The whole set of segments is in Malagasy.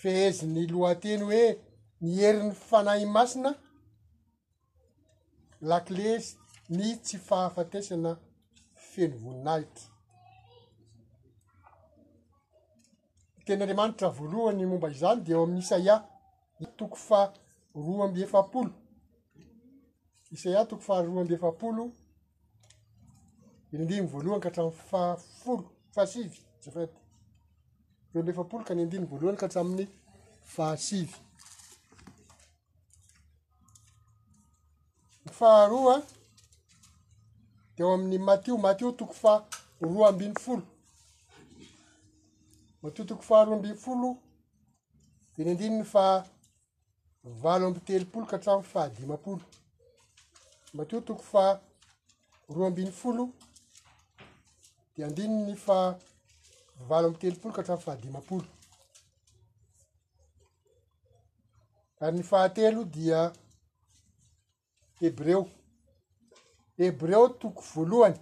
Fehezin'ny lohateny hoe ny herin'ny Fanahy Masina, lakilesy ny tsy fahafatesana feno voninahitra. Ny tenin'Andriamanitra voalohany momba izany dia ao amin'ny Isaia toko faha roa amby efapolo. Isaia toko faha roa amby efapolo, irindimy voalohany ka hatramin'ny fahafolo, fahasivy, zafady. Roa amby efapolo ka ny andininy voalohany ka hatramin'ny fahasivy. Ny faharoa dia ao amin'ny Matio, Matio toko faha roa ambin'ny folo, Matio toko faha roa ambin'ny folo dia ny andininy faha valo amby telopolo ka hatramin'ny faha dimampolo, Matio toko faha roa ambin'ny folo dia andininy faha valo amby telopolo ka hatramin'ny faha dimampolo. Ary ny fahatelo dia Hebreo. Hebreo toko voalohany.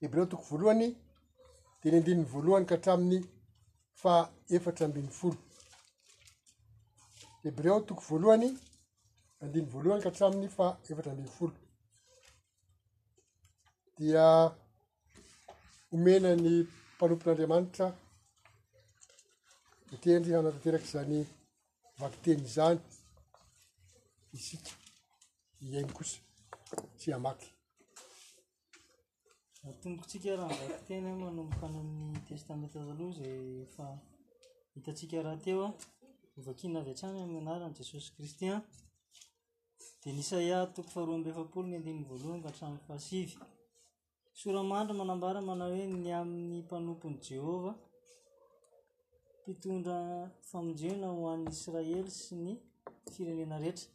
Hebreo toko voalohany dia ny andininy voalohany ka hatramin'ny faha efatra ambin'ny folo. Hebreo toko voalohany, andininy voalohany ka hatramin'ny faha efatra ambin'ny folo. Dia omena ny mpanompon'Andriamanitra mitendry hanatanteraka izany vakiteny izany isika hihaino kosa sy hamaky. Atombokantsika raha vakiteny manomboka any amin'ny testamenta taloha izay efa hitantsika rahateo a. Vakina avy hatrany amin'ny anaran'i Jesosy Kristy a. Dia ny Isaia toko faharoa amby efapolo ny andininy voalohany ka hatramin'ny fahasivy. Soramandry manambara manao hoe ny amin'ny mpanompon'i Jehovah, mpitondra famonjena ho an'i Israely sy ny firenena rehetra.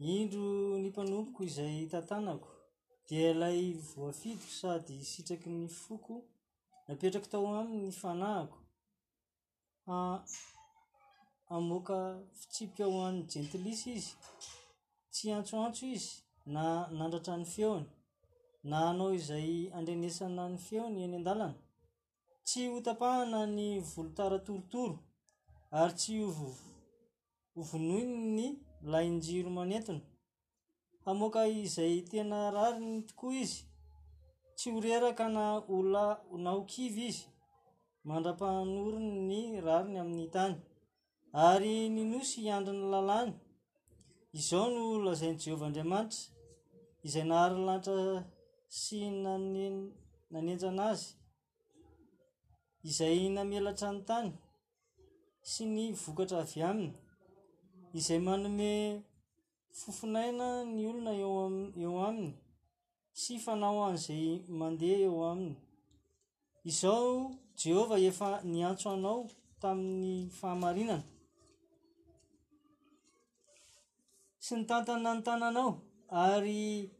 Indro ny mpanompoko izay tantanako, dia ilay voafidiko sady sitraky ny foko, napetrako tao aminy ny fanahiko. hamoaka fitsipika ho an'ny jentilisa izy, tsy hiantsoantso izy na hanandratra ny feony na hanao izay handrenesana ny feony eny an-dalana, tsy hotapahana ny volon-tara torotoro ary tsy ho voa. ho vonoiny ny lahin-jiro manentona. Hamoaka izay tena rariny tokoa izy. Tsy ho reraka na ho la na ho kivy izy mandra-panorony ny rariny amin'ny tany. Ary ny nosy hiandry ny lalàny. Izao no lazain'i Jehovah Andriamanitra, izay nahary ny lanitra sy nanenjana azy, izay namelatra ny tany. sy ny vokatra avy aminy, izay manome fofonaina ny olona eo aminy sy fanao an'izay mandeha eo aminy. Izao Jehovah efa niantso anao tamin'ny fahamarinana sy nitantana ny tananao ary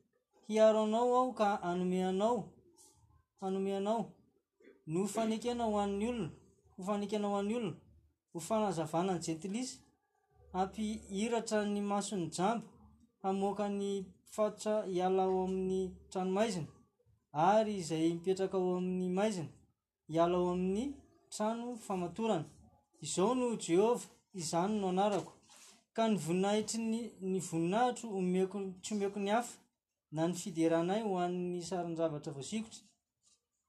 hiaro anao aho ka hanome anao, hanome anao. no fanekena ho an'ny olona, ho fanekena ho an'ny olona, ho fanazavana ny jentilisa, hampihiratra ny mason'ny jamba, hamoaka ny mpifatotra hiala ao amin'ny tranomaizina, ary izay mipetraka ao amin'ny maizina hiala ao amin'ny trano famatorana. Izao no Jehovah, izany no anarako, ka ny voninahitry ny, ny voninahitro omeko, tsy omeko ny hafa, na ny fideranay ho an'ny sarin-javatra voasikotra.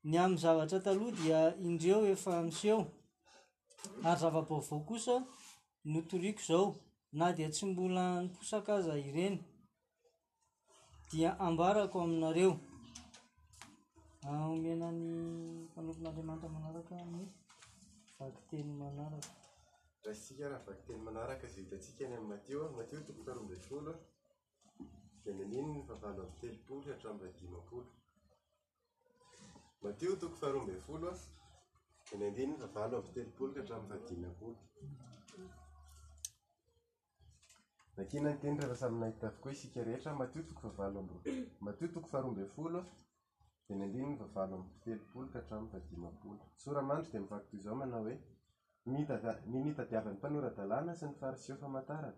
Ny amin'ny zavatra taloha dia indreo efa miseho, ary zava-baovao kosa no toriako izao, na dia tsy mbola niposaka aza ireny, dia ambarako aminareo. Ah, omena ny mpanompon'Andriamanitra manaraka ny vakiteny manaraka. Raisintsika raha vakiteny manaraka izay hitantsika any amin'ny Matio, Matio toko faharoa ambin'ny folo, dia niniany ny fahavalo amby telopolo hatramin'ilay dimampolo. Matio toko faharoa ambin'ny folo a, dia ny andininy fahavalo amby telopolo ka hatramin'ny fahadimampolo. Nakina ny teny rehefa samy nahita avokoa isika rehetra. Matio toko fahavalo amby Matio toko faharoa ambin'ny folo a, dia ny andininy fahavalo amby telopolo ka hatramin'ny fahadimampolo. Soramandry dia mivaky toy izao manao hoe, Ny nitadiavan'ny mpanora-dalàna sy ny Fariseo famantarana,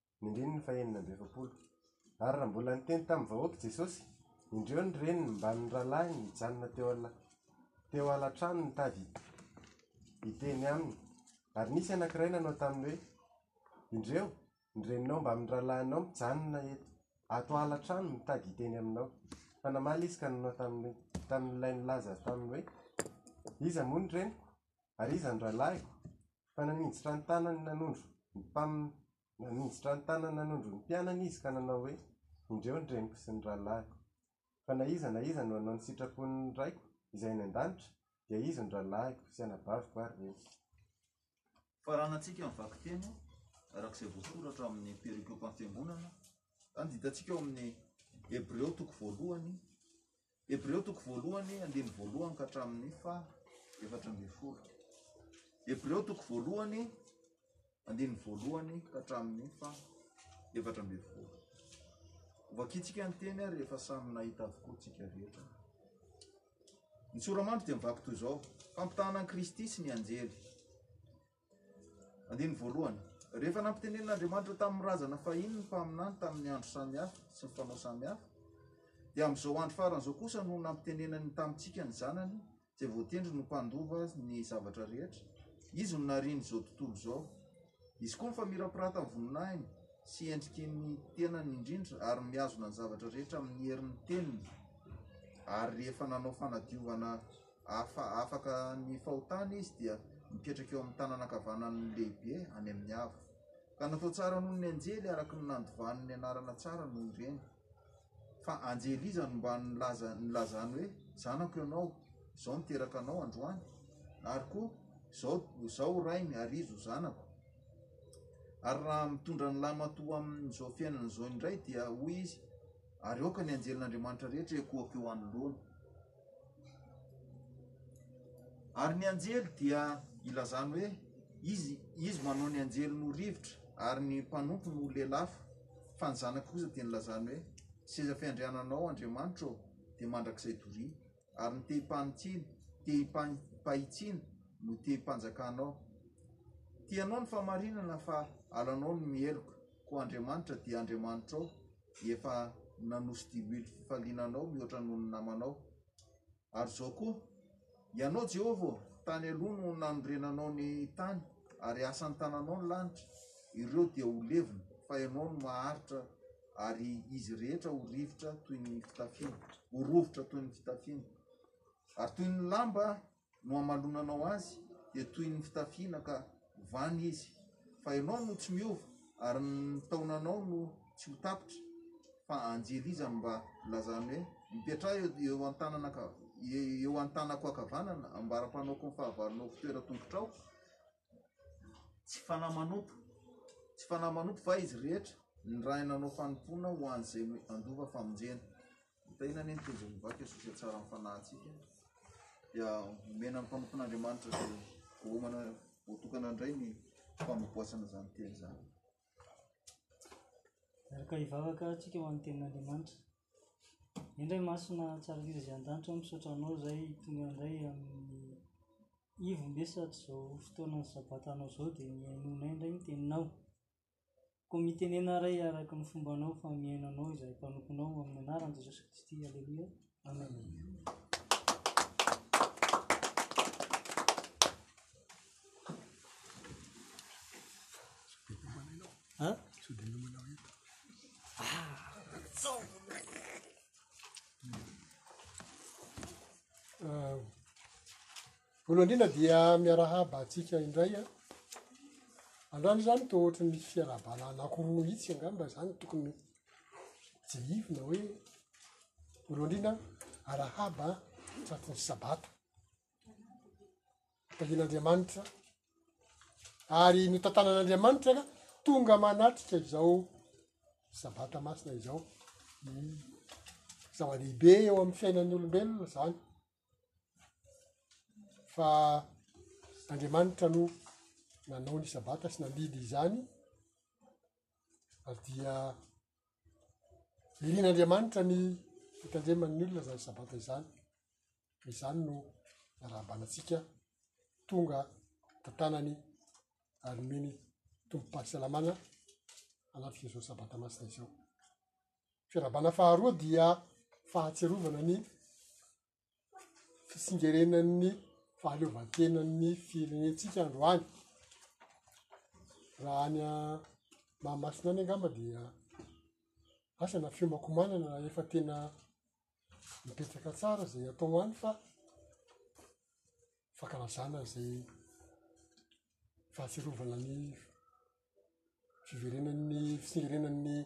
ny andininy fahenina amby efapolo. Ary raha mbola niteny tamin'ny vahoaka i Jesosy, Indreo ny reniny mbamin'ny rahalahiny nijanona teo ala- teo ala-trano nitady hiteny aminy. Ary nisy anankiray nanao taminy hoe, Indreo, ny reninao mbamin'ny rahalahinao mijanona eto, ato ala-trano mitady hiteny aminao. Fa namaly izy ka nanao taminy, tamin'ilay nilaza taminy hoe, Iza moa ny reniko? Ary iza ny rahalahiko? Fa naninjitra ny tanany nanondro ny mpam-, naninjitra ny tanany nanondro ny mpianany izy ka nanao hoe, Indreo ny reniko sy ny rahalahiko. Fa na iza na iza no hanao ny sitrapon'ny Raiko izay any an-danitra, dia izy no rahalahiko sy anabaviko ary reniko. Faranantsika ny vakiteny araka izay voasoratra ao amin'ny Perikopam-piangonana, hadidiantsika ao amin'ny Hebreo toko voalohany, Hebreo toko voalohany andininy voalohany ka hatramin'ny faha efatra ambin'ny folo. Hebreo toko voalohany andininy voalohany ka hatramin'ny faha efatra ambin'ny folo. Vakitsika ny teny ary rehefa samy nahita avokoa tsika rehetra. Ny tsoramandry dia mivaky toy izao, fampitahana an'i Kristy sy ny anjely. Andininy voalohany. Rehefa nampitenenin'Andriamanitra tamin'ny razana fahiny ny mpaminany tamin'ny andro samy hafa sy ny fanao samy hafa, dia amin'izao andro farany izao kosa no nampitenenany tamintsika ny Zanany, izay voatendriny ho Mpandova ny zavatra rehetra. Izy no narian'izao tontolo izao. Izy koa mifamirapirata amin'ny voninahiny sy endriky ny tenany indrindra ary mihazona ny zavatra rehetra amin'ny herin'ny teniny, ary rehefa nanao fanadiovana afaka ny fahotana izy dia mipetraka eo amin'ny tanana ankavanan'ny lehibe any amin'ny avo. Ka natao tsara noho ny anjely araka ny nandovany ny anarana tsara noho ireny. Fa anjely iza no mba nilaza, nilazany hoe zanako ianao, izao no teraka anao androany, ary koa izao, izao ho rainy ary izy ho zanako. Ary raha mitondra ny lamatoa amin'izao fiainana izao indray dia hoy izy, ary aoka ny anjelin'Andriamanitra rehetra hikohaka eo anoloany. Ary ny anjely dia ilazany hoe, Izy, izy manao ny anjeliny ho rivotra, ary ny mpanompony ho lelafo, fa ny zanaka kosa dia nilazany hoe, Seza fiandriananao, Andriamanitra ô, dia mandrakizay doriana, ary ny tehim-panitsiana, tehim-pahitsiana no tehim-panjakanao. Tianao ny fahamarinana, fa halanao ny miheloka, koa Andriamanitra dia Andriamanitrao. efa nanosidiloilo fifaliana anao mihoatra noho ny namanao. Ary izao koa, Ianao, Jehovah ô, tany aloha no nanorenanao ny tany, ary asan'ny tananao ny lanitra. Ireo dia ho levona, fa Ianao no maharitra, ary izy rehetra ho rivotra toy ny fitafiana, ho rovitra toy ny fitafiana. Ary toy ny lamba no amalonanao azy dia toy ny fitafiana ka ovana izy, fa ianao no tsy miova ary ny taonanao no tsy ho tapitra, fa anjely iza no mba lazany hoe, mipetraha eo an-tanana eo an-tanako ankavanana ambaram-panaoko ny fahavalonao fitoeran-tongotrao? Tsy fanahy manompo, tsy fanahy manompo va izy rehetra nirahy nanao fanompoana ho an'izay handova famonjena? Mitahina anie ny tombon'ny vaky eo satria tsara ny fanahintsika. Dia omena ny mpanompon'Andriamanitra izay voaomana voatokana indray ny fanompoasana izany teny izany. Araka hivavaka antsika ho an'ny tenin'Andriamanitra. Indray masina tsara indrindra izay an-danitra aho misaotra anao izay tonga indray amin'ny ivo mbesa ato izao fotoana ny sabata anao izao dia ny hainoanay indray ny teninao. Koa mitenena Ray araka ny fombanao fa miaina anao izahay mpanomponao amin'ny anaran'i Jesosy Kristy. Aleloia. Amen. Hã? Ah, Voalohany indrindra dia miarahaba antsika indray a! Androany izany toa ohatry ny misy fiarahabana anankiroa mihitsy angamba izany tokony jerena hoe, voalohany indrindra arahaba an! tratry ny sabata, tahian'Andriamanitra ary notantanan'Andriamanitra ka tonga manatrika izao sabata masina izao, zava-dehibe eo amin'ny fiainan'ny olombelona izany fa Andriamanitra no nanao ny sabata sy nandidy izany ary dia irin'Andriamanitra ny fitandreman'ny olona izany sabata izany ka izany no arahabanantsika tonga tantanany ary miny tompo-pahasalamana anatrika izao sabata masina izao Fiarahabana faharoa dia fahatsiarovana ny fisingerenan'ny fahaleovantenan'ny firenentsika androany. Raha any Mahamasina any angamba dia asa na fiomankomanana efa tena mipetraka tsara zay atao any fa fankalazana zay fahatsiarovana ny fiverenan'ny fiserenan'ny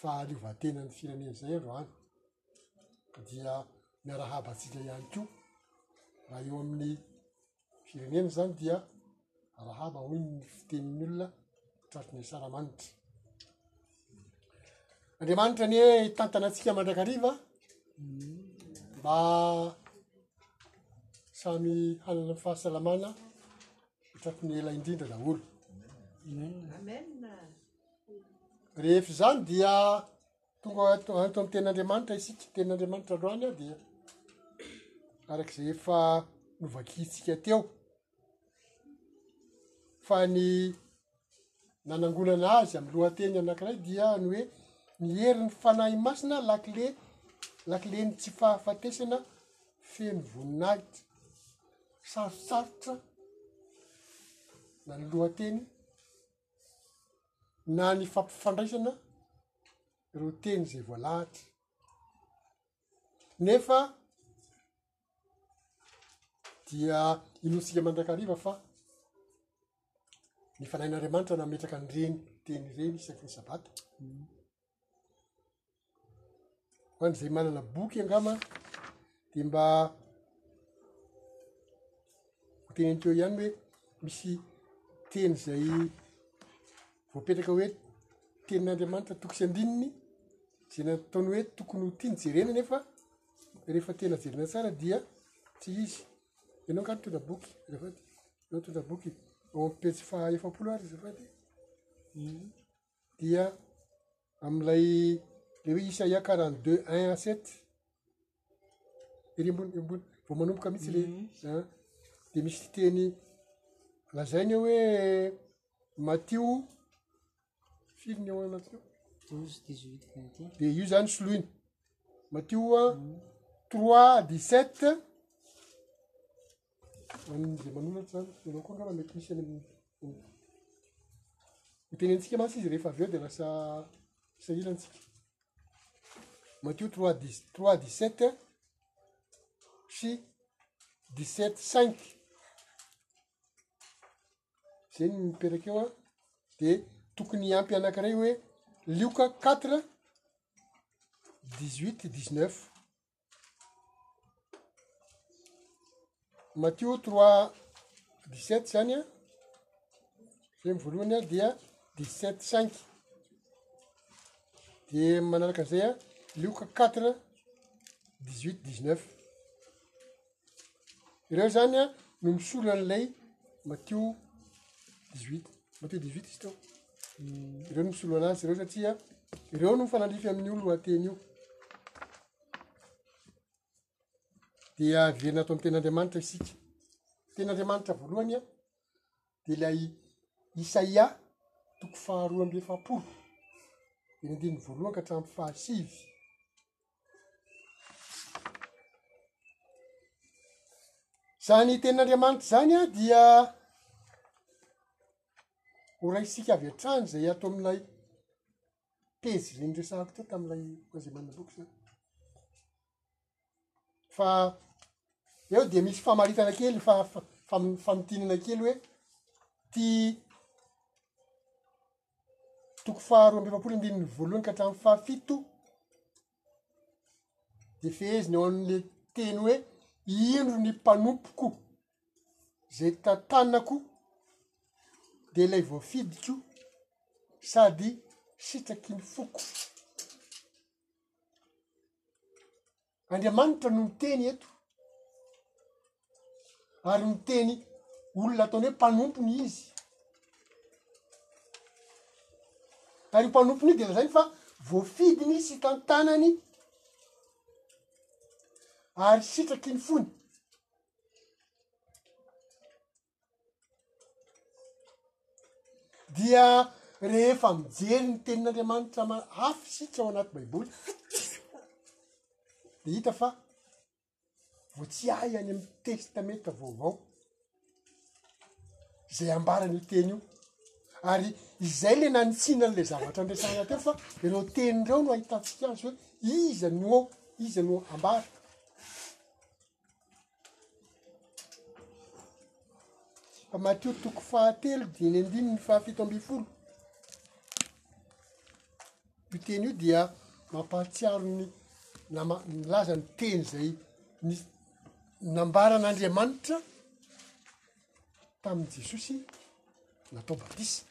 fahaleovantenan'ny firenena izay andro any dia miarahaba antsika ihany koa raha eo amin'ny firenena izany dia arahaba hoy ny fitenin'ny olona tratry ny saramanitra andriamanitra anie hitantana antsika mandrakariva mba samy hanana fahasalamana tratry ny ela indrindra daholo rehefa izany dia tonga ato ato amin'ny ten'Andriamanitra isika ten'Andriamanitra androany ah dia araka izay efa novakiantsika teo fa ny nanangonana azy amin'ny lohateny anankiray dia ny hoe ny herin'ny fanahy masina lakile lakile ny tsy fahafatesana feno voninahitra sarosarotra na ny lohateny na ny fampifandraisana ireo teny izay voalahatra nefa dia inoantsika mandrakariva fa ny fanahin'Andriamanitra nametraka an'ireny teny ireny isaky ny sabata. Ho an'izay manana boky angamba dia mba hoteneniko eo ihany hoe misy teny izay voapetraka hoe tenin'Andriamanitra toko sy andininy izay nataony hoe tokony ho tiany jerena nefa rehefa tena jerena tsara dia tsy izy. Ianao angaha mitondra boky azafady? Ianao mitondra boky? Ao amin'ny pejy fahaefapolo ary azafady? dia amin'ilay ilay hoe Isaia quarante deux un à sept ery ambony ery ambony vao manomboka mihitsy ilay a dia misy teny lazainy eo hoe Matio firy ny ao anatiny ao Douze, dix-huit, vingt et un. dia io zany soloina Matio a trois dix sept Ho an'ny izay manoratra izany, ianao koa angamba mety misy any amin'ny, ho tenentsika mantsy izy rehefa avy eo dia lasa sahirana antsika. Matio trois dix trois dix sept sy dix sept cinq izay ny mipetraka eo a dia tokony hiampy anankiray hoe lioka quatre dix huit dix neuf. Matio trois dix sept izany an fehiny voalohany an dia dix sept cinq dia manaraka an'izay an lioka quatre dix huit dix neuf Ireo zany an no misolo an'ilay Matio dix huit Matio dix huit izy teo ireo no misolo an'azy ireo satria ireo no mifanandrify amin'io lohateny io dia hiverina ato amin'ny ten'Andriamanitra isika ten'Andriamanitra voalohany an dia ilay Isaia toko faharoa amby efapolo dia ny andininy voalohany ka hatramin'ny fahasivy Izany tenin'Andriamanitra izany an dia ho raisintsika avy hatrany izay ato amin'ilay pejy niresahako teo tamin'ilay troisième année boky izany. Fa eo dia misy famaritana kely fa fa- fam- famintinana kely hoe ity toko faha roa amby efapolo andininy voalohany ka hatramin'ny faha fito de feheziny ao amle teny hoe indro ny mpanompoko zay tantanako de ilay voafidiko sady sitraky ny foko Andriamanitra no miteny eto, ary miteny olona ataony hoe mpanompony izy. Ary io mpanompony io dia lazainy fa voafidiny sy tantanany ary sitraky ny fony. dia rehefa mijery ny tenin'andriamanitra ma- hafy isika ao anaty baiboly de hita fa vo tsy ahy any am'y testamenta vaovao zay ambaran'io teny io ary izay le nanitsina an'le zavatra andresana teo fa ireo teny ireo no ahitantsika azy hoe iza no ao iza no ambara Matio toko fahatelo dimy ambininy fahafito ambin'ny folo, io teny io dia mampahatsiaro ny nama milaza ny teny zay nisy nambaran'Andriamanitra tamin'i Jesosy natao batisa.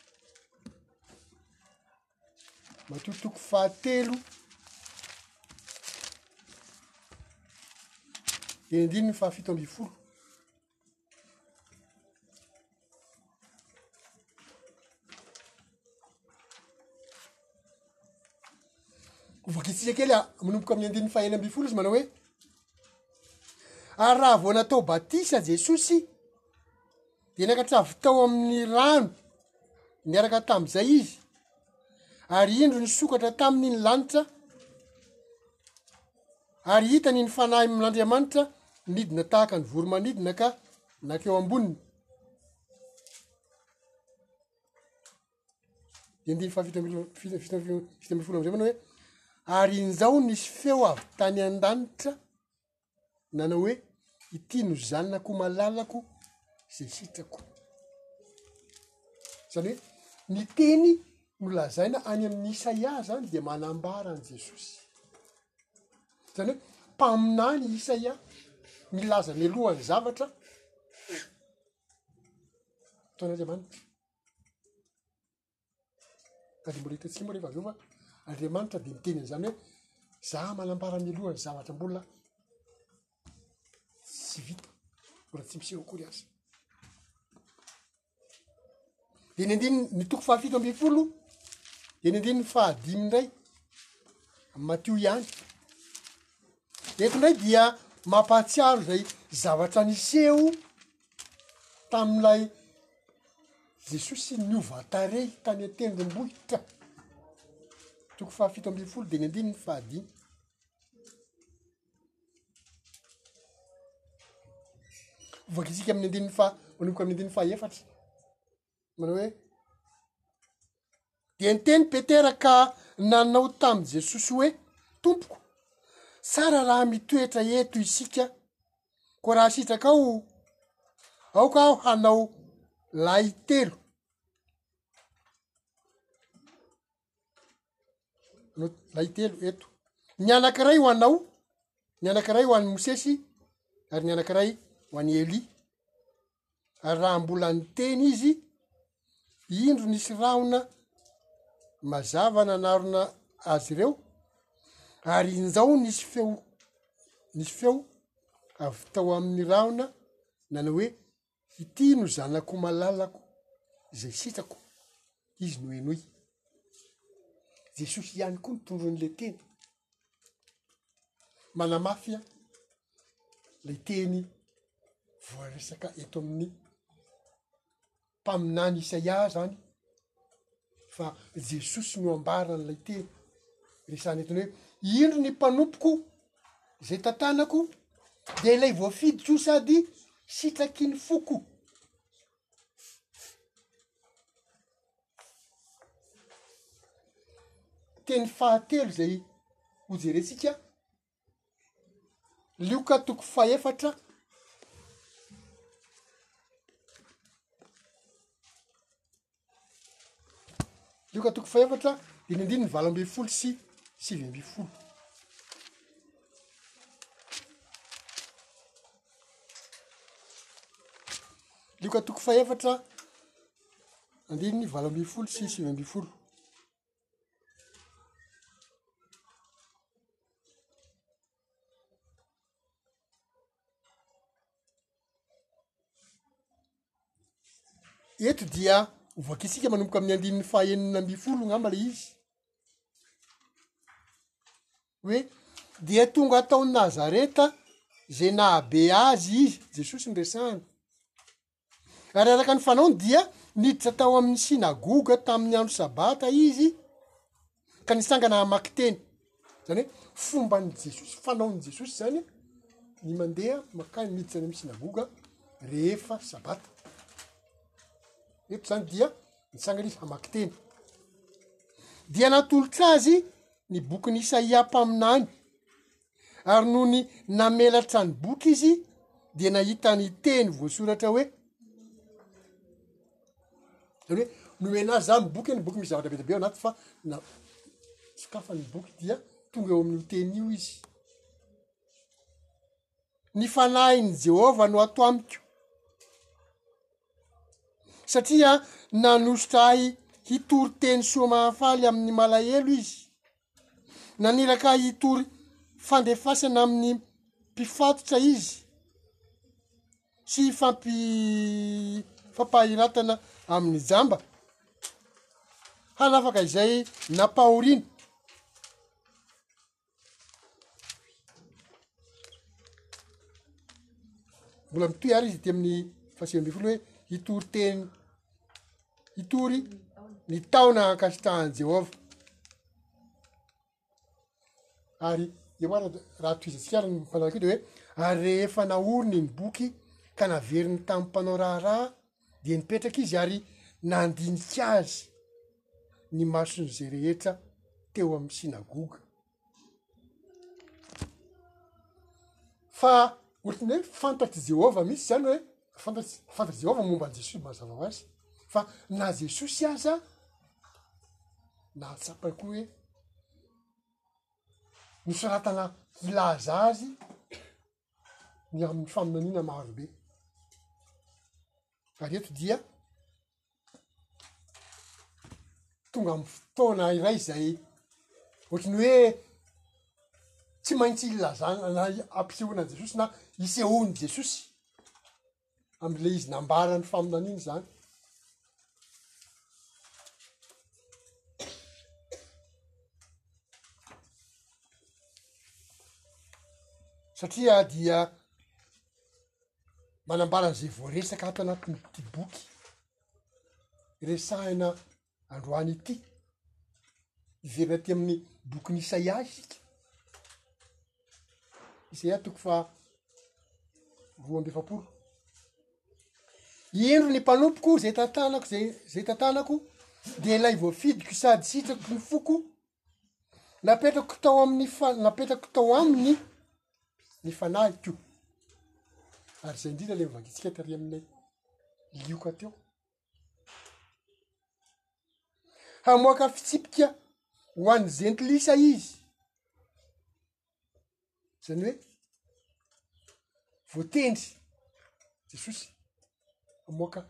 Matoa toko fahatelo dia ny andininy fahafito ambin'ny folo. Hovakitsika kely a, manomboka amin'ny andininy fahena ambin'ny folo izy manao hoe ary raha vao natao batisa Jesosy Dia niakatra avy tao amin'ny rano niaraka tamin'izay izy, ary indro nisokatra taminy ny lanitra, ary hitany ny fanahy amin'Andriamanitra midina tahaka ny voromanidina ka nankeo amboniny. Dia andiny fahafito ambin'ny folo- fito ambin'ny fito ambin'ny folo- fito ambin'ny folo amin'izay manao hoe, ary injao nisy feo avy tany an-danitra, nanao hoe, ity no zanako malalako izay sitrako. Izany hoe ny teny no lazaina any amin'ny isaia zany dia manambara an'i Jesosy. Izany hoe mpaminany isaia milaza mialohan'ny zavatra ataon'Andriamanitra. Tadidimo mbola hitantsika moa rehefa avy eo fa Andriamanitra dia miteny an'izany hoe za manambara mialoha ny zavatra mbola tsy vita mbola tsy miseho akory azy de ny andininy ny toko fahafito amby folo de ny andininy fahadimy indray matio ihany eto indray dia mampahatsiaro zay zavatra niseho tamin'ilay Jesosy niova tarehy tany an-tendrombohitra, toko fahafito ambin'ny folo dimy ambiny ny fahadimy. Hovakintsika amin'ny andininy faha, manomboka amin'ny andininy faha efatra. manao hoe dia niteny petera ka nanao tamin'i jesosy hoe tompoko sara raha mitoetra eto isika ko raha sitraka ao aoka aho hanao lahy telo no lay telo eto ny anankiray ho anao ny anankiray ho an'ny mosesy ary ny anankiray ho an'i elia ary raha mbola ny teny izy indro nisy rahona mazava nanarona azy ireo ary injao nisy feo nisy feo avy tao amin'ny rahona nanao hoe Ity no zanako malalako izay sitrako, izy no henoy. Jesosy ihany koa nitondra an'ilay teny. Manamafy aho ilay teny voaresaka eto amin'ny mpaminany Isaia zany. fa Jesosy no ambaran'ilay teny resahana eto ny hoe indro ny mpanompoko izay tantanako dia ilay voafidy koa sady sitraky ny foko teny fahatelo izay hojerentsika Lioka toko fahefatra Lioka toko fahefatra diny andininy valo ambin'ny folo sy sivy ambin'ny folo Lioka toko fahefatra andininy valo ambin'ny folo sy sivy ambin'ny folo Eto dia hovaky isika manomboka amin'ny andininy fahenina ambin'ny folo angamba ilay izy. Hoe dia tonga tao Nazareta izay nahabe azy izy, Jesosy no resahana. Ary araka ny fanaony dia niditra tao amin'ny synagoga tamin'ny andro sabata izy ka nisangana hamaky teny. Izany hoe fomban'i Jesosy, fanaon'i Jesosy izany ny mandeha makany miditra any amin'ny synagoga rehefa sabata. Eto izany dia nisangana izy hamaky teny. Dia natolotra azy ny bokin'i Isaia mpaminany ary nony namelatra ny boky izy dia nahita ny teny voasoratra hoe zany hoe nomena azy zany ny boky ny boky misy zavatra be dia be ao anaty fa na sokafany boky dia tonga eo amin'io teny io izy ny fanahin'i jehovah no ato amiko satria nanosotra ahy hitory teny soa mahafaly amin'ny malahelo izy Naniraka ahy hitory fandefasana amin'ny mpifatotra izy sy hifampi- fampahiratana amin'ny jamba, hanafaka izay nampahoriana. Mbola mitohy ary izy ety amin'ny fahasivy ambin'ny folo hoe, hitory teny. hitory ny taona hankasitrahan'i Jehovah. Ary eo ary raha tohizantsika ary ny fandaharak'io dia hoe ary rehefa naoriny ny boky ka naveriny tamin'ny mpanao raharaha dia nipetraka izy ary nandinika azy ny mason'izay rehetra teo amin'ny synagoga. Fa ohatran'ny hoe fantatr'i Jehovah mihitsy izany hoe fantatr- fantatr'i Jehovah momba an'i Jesoa mazava ho azy, fa na Jesosy aza nahatsapa koa hoe nosoratana hilaza azy. ny amin'ny faminaniana marobe. Ary eto dia tonga amin'ny fotoana iray izay ohatry ny hoe tsy maintsy ilazana na ampisehoana an'i Jesosy na isehoan'i Jesosy amle izy nambara ny faminaniana zany satria dia manambara an'izay voaresaka ato anatin'ity boky resahina Androany ity, hiverina aty amin'ny bokin'i Isaia isika, Isaia toko faha roa amby efapolo. Indro ny mpanompoko izay tantanako zay zay tantanako dia ilay voafidiko sady sitrako ny foko, napetrako tao amin'ny fa- napetrako tao aminy ny fanahiko. Ary zay indrindra lay vakintsika tary amin'ilay lioka teo. Hamoaka fitsipika ho an'ny jentilisa izy, zany hoe voatendry Jesosy hamoaka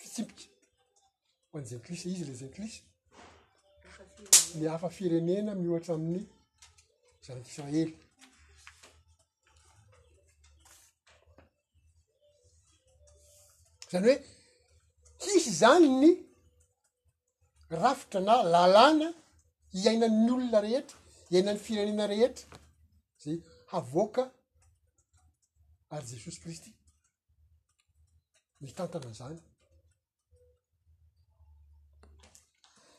fitsipika ho an'ny jentilisa, izy le jentilisa, ny hafa firenena miohatra amin'ny zanak'isiraely. zany hoe hisy zany ny rafitra na lalàna iainan'ny olona rehetra iainan'ny firenena rehetra zay havoaka ary jesosy kristy mitantana zany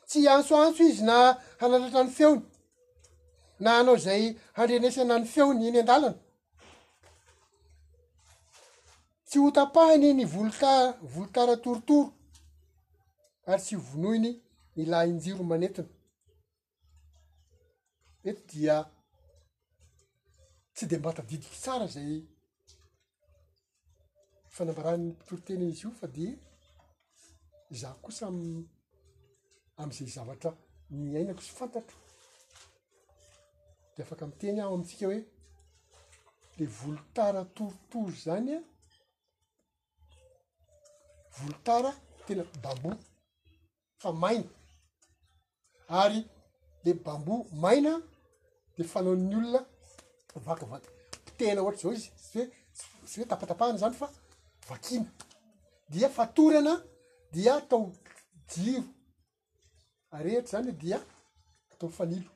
Tsy hiantsoantso izy na hanandratra ny feony na hanao izay handrenesana ny feony eny an-dalana. Tsy hotapahiny ny volonka- volonkara torotoro ary tsy hovonoiny ny lahin-jiro manentona. eto dia tsy de mba tadidiko tsara zay fanambarany mpitoriteny izy io fa de za kosa am- am'izay zavatra niainako sy fantatro de afaka miteny aho amintsika hoe le volotara torotoro zany an volotara tena bambo fa maina ary le bambou maina de fanaon'ny olona vakivakina potehina ohatra zao izy tsy hoe tsy hoe tapatapahana zany fa vakina dia fatorana dia atao jiro arehitra zany dia atao fanilo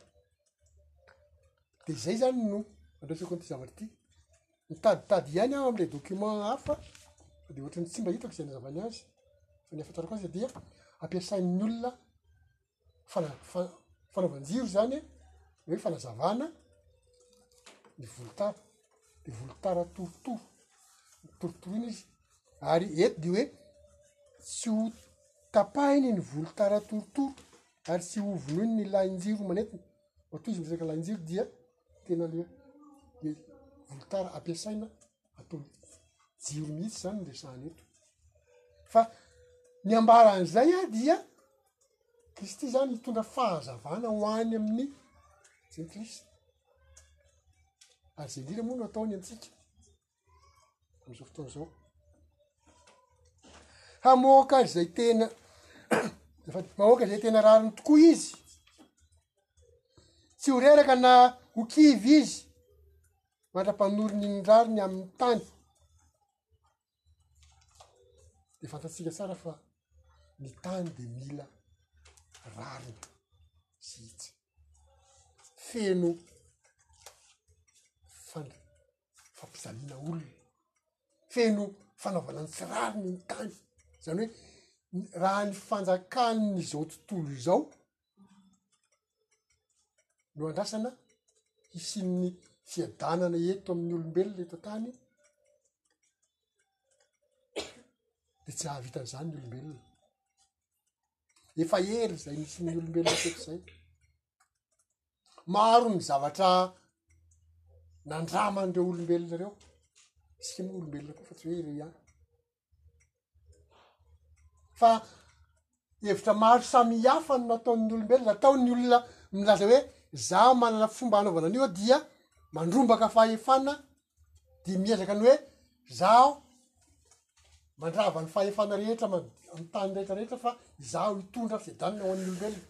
de zay zany no andraisako an'ity zavatra ity nitaditady ihany aho amin'ilay document hafa fa dia ohatran'ny tsy mba hitako izay anazavany azy fa ny ahafantarako azy dia ampiasain'ny olona fana- fa- fanaovan-jiro izany hoe fanazavana ny volotara de volotara torotoro torotoro iny izy ary eto de hoe tsy ho tapahiny ny volotara torotoro ary tsy hovonoiny ny lahin-jiro manentiny ohatry hoe izy miresaka lahin-jiro dia tena le le volotara ampiasaina atao jiro mihitsy zany no resahana eto fa ny ambara an'izay ah dia kristy zany hitondra fahazavana ho any amin'ny jentilisa ary zay indrindra moa no ataony amintsika am'izao fotoana zao hamoaka zay tena efa mahoaka zay tena rariny tokoa izy tsy ho reraka na ho kivy izy mandra-panorony ny rariny amin'ny tany de fantatsika tsara fa ny tany de mila rariny zihitsy feno fandra fampijaliana olona feno fanaovana ny tsy rariny ny tany zany hoe raha ny fanjakanny zao tontolo izao no andrasana hisin'ny fiadanana eto amin'ny olombelona eto an-tany de tsy hahavita an'izany ny olombelona efa hery zay misin'ny olombelona teto zay Maro ny zavatra nandraman'ireo olombelona ireo, isika moa olombelona koa fa tsy hoe ireo ihany, fa hevitra maro samy hafa no nataon'ny olombelona, ataon'ny olona milaza hoe za manana fomba hanaovana an'io aho dia mandrombaka fahefana de miezaka ny hoe zaho mandrava ny fahefana rehetra ma- amy tany rehetra rehetra fa izaho hitondra fiadanana ho an'ny olombelona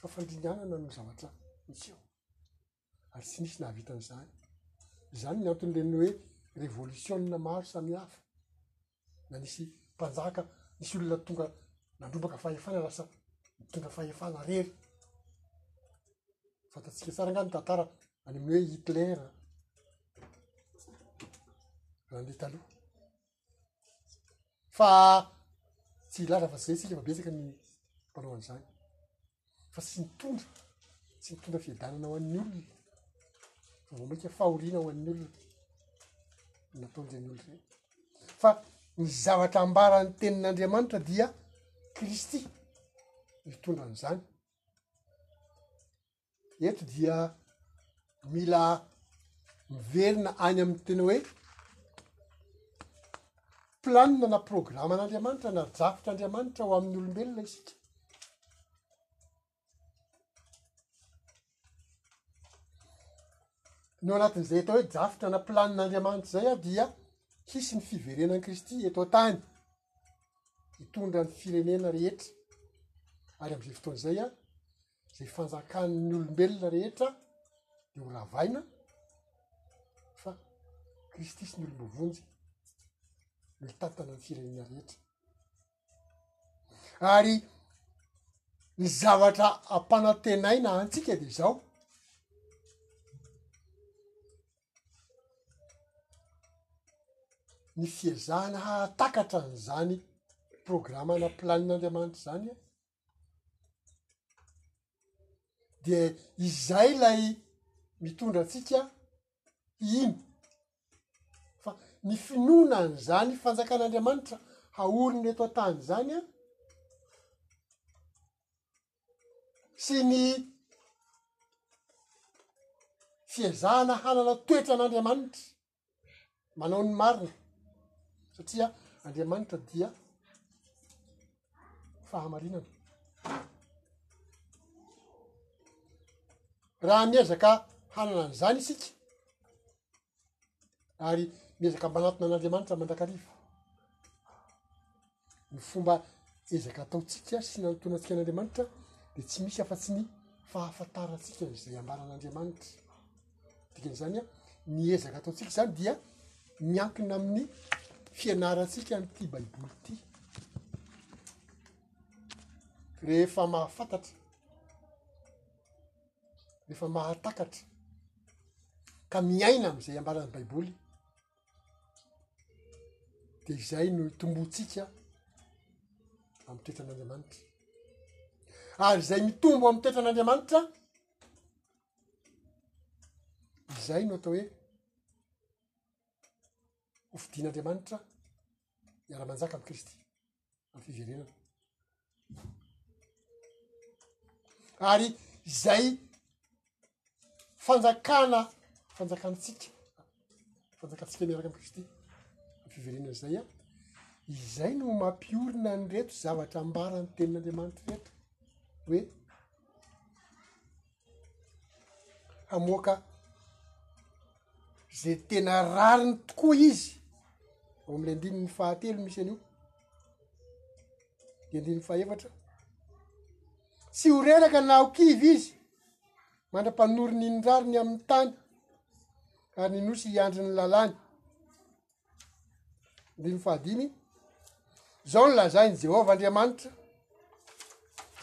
fa fandringanana no zavatra miseho ary tsy misy nahavita an'izany zany ny anton'ireny hoe revolisiona maro samihafa na nisy mpanjaka, nisy olona tonga nandrombaka fahefana lasa nitondra fahefana rery. Fantatsika tsara nga ny tantara any amin'ny hoe Hitler nandeha taloha. Fa tsy hilaza fa zay tsika fa betsaka ny mpanao an'izany. fa tsy mitondra tsy mitondra fiadanana ho an'ny olona fa vao mainka fahoriana ho an'ny olona nataon'ireny olona ireny fa ny zavatra ambaran'ny tenin'andriamanitra dia kristy mitondra an'izany eto dia mila miverina any amin'ny teny hoe planina na programan'Andriamanitra na drafitr' Andriamanitra ho amin'ny olombelona isika. No anatin'izay atao hoe drafitra na planina Andriamanitra izay aho dia hisy ny fiverenan'i Kristy eto an-tany, hitondra ny firenena rehetra ary am'izay fotoana izay aho. zay fanjakan'ny olombelona rehetra de ho ravaina fa kristy sy ny olom-bovonjy no hitantana ny firenena rehetra ary ny zavatra ampanantenaina antsika de zao ny fiezahana hahatakatra an'izany programana planin'andriamanitra zany a de izay lay mitondra antsika hino fa ny finoana an'izany fanjakan'andriamanitra haorina eto an-tany zany an sy ny fiezahana hanana toetran'andriamanitra manao ny marina satria andriamanitra dia fahamarinana raha miezaka hanana an'izany isika ary miezaka mbanatona an'andriamanitra mandrakariva ny fomba ezaka ataontsika sy ny antonantsika an'Andriamanitra dia tsy misy afa-tsy ny fahafantarantsika izay ambaran'Andriamanitra, dikan'izany a ny ezaka ataontsika zany dia miankina amin'ny fianarantsika an'ity baiboly ity, rehefa mahafantatra rehefa mahatakatra ka miaina am'izay ambaran'ny baiboly de izay no itomboantsika amy toetran'andriamanitra ary zay mitombo amy toetran'andriamanitra izay no atao hoe ho fidin'andriamanitra iara-manjaka amy kristy fiverenana ary izay fanjakana fanjakantsika fanjakantsika miaraka am kristy am fiverenana zay an izay no mampiorina any reto zavatra ambarany tenin'andriamanitra reto hoe hamoaka ze tena rariny tokoa izy ao amle andininy fahatelo misy an'io de andininy fahefatra tsy ho reraka na ho kivy izy mandra-panoro ny ny rariny amin'ny tany ary ny nosy hiandry ny lalàny de ny fahadimy zao ny lazainy jehovah andriamanitra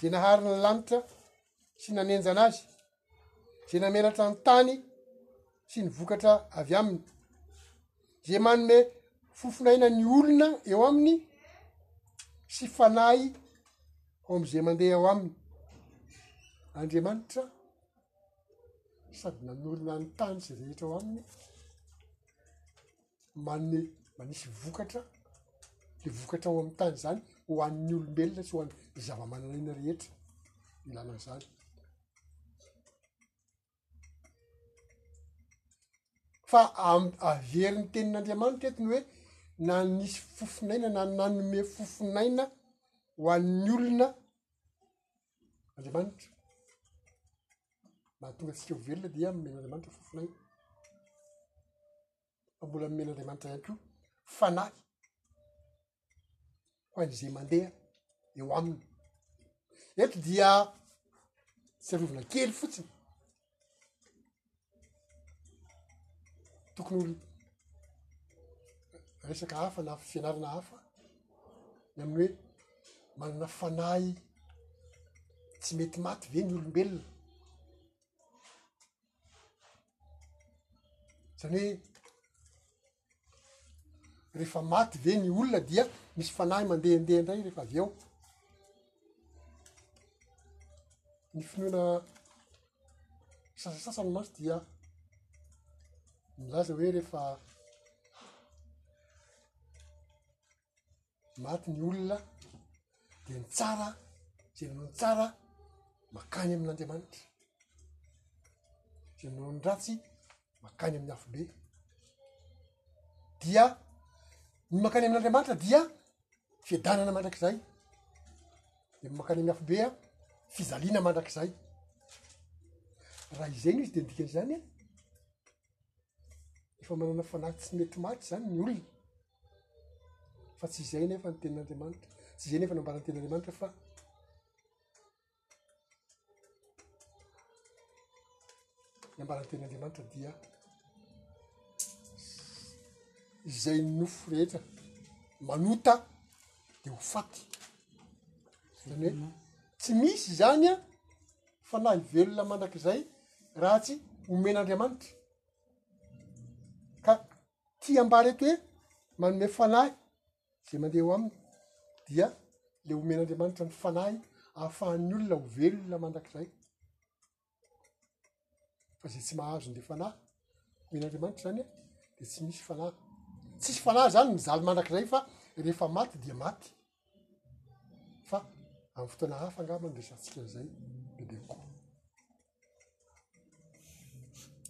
de nahary ny lanitra sy nanenjana azy, izay namelatra ny tany sy ny vokatra avy aminy, izay manome fofon'aina ny olona eo aminy sy fanahy ao am'izay mandeha ao aminy. Andriamanitra sady nanorina ny tany sy rehetra ao aminy. manome manisy vokatra, le vokatra ao amin'ny tany izany ho an'ny olombelona sy ho an'ny zavamananaina rehetra ilana an'izany. Fa am- averin'ny tenin'Andriamanitra eto ny hoe nanisy fofonaina na nanome fofonaina ho an'ny olona Andriamanitra. Mahatonga antsika ho velona dia men'Andriamanitra fofonaina. fa mbola nomen'Andriamanitra ihany koa fanahy ho an'izay mandeha eo aminy eto dia tsarovina kely fotsiny tokony olo resaka hafa na fianarana hafa ny amin'ny hoe manana fanahy tsy mety maty ve ny olombelona zany hoe rehefa maty ve ny olona dia misy fanahy mandehandeha indray rehefa avy eo ny finoana sasasasany mantsy dia milaza hoe rehefa maty ny olona dia ny tsara zay manao ny tsara makany amin'andriamanitra zay manao ny ratsy makany amin'ny afobe dia ny makany amin'andriamanitra dia fiadanana mandrakizay de ny makany amin'ny afobe a fijaliana mandrakizay raha izay no izy de midika an'izany a efa manana fanahy tsy mety maty zany ny olona fa tsy izay nefa ny tenin'Andriamanitra, tsy izay nefa nambaran'ny tenin'Andriamanitra fa ny ambaran'ny tenin'Andriamanitra dia izay nofo rehetra manota de ho faty zany hoe tsy misy izany a fa na hivelona mandrakizay raha tsy omen'Andriamanitra ka Ty ambara eto hoe manome fanahy zay mandeha eo aminy dia le omen'Andriamanitra ny fanahy ahafahan'ny olona ho velona mandrakizay fa zay tsy mahazo n'le fanahy omen'Andriamanitra zany an de tsy misy fanahy tsisy fanahy zany mizaly mandrakizay fa rehefa maty dia maty Fa amin'ny fotoana hafa angamba no resahantsika an'izay bebe kokoa.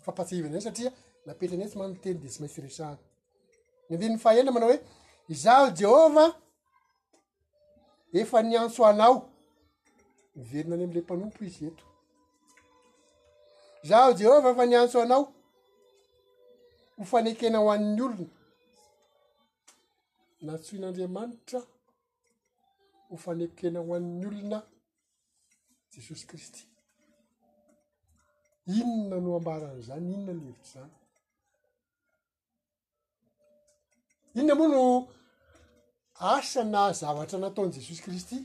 Fampahatsiahivana ihany satria napetrany etsy mantsy ny teny dia tsy maintsy resahana. Ny andininy fahaenina manao hoe izaho Jehovah efa niantso anao. Miverina any amin'ilay mpanompo izy eto. Izaho Jehovah efa niantso anao ho fanekena ho an'ny olona. nantsoin'Andriamanitra ho fanekena ho an'ny olona Jesosy Kristy. Inona no ambaran'izany? Inona no hevitr'izany? Inona moa no asa na zavatra nataon'i Jesosy Kristy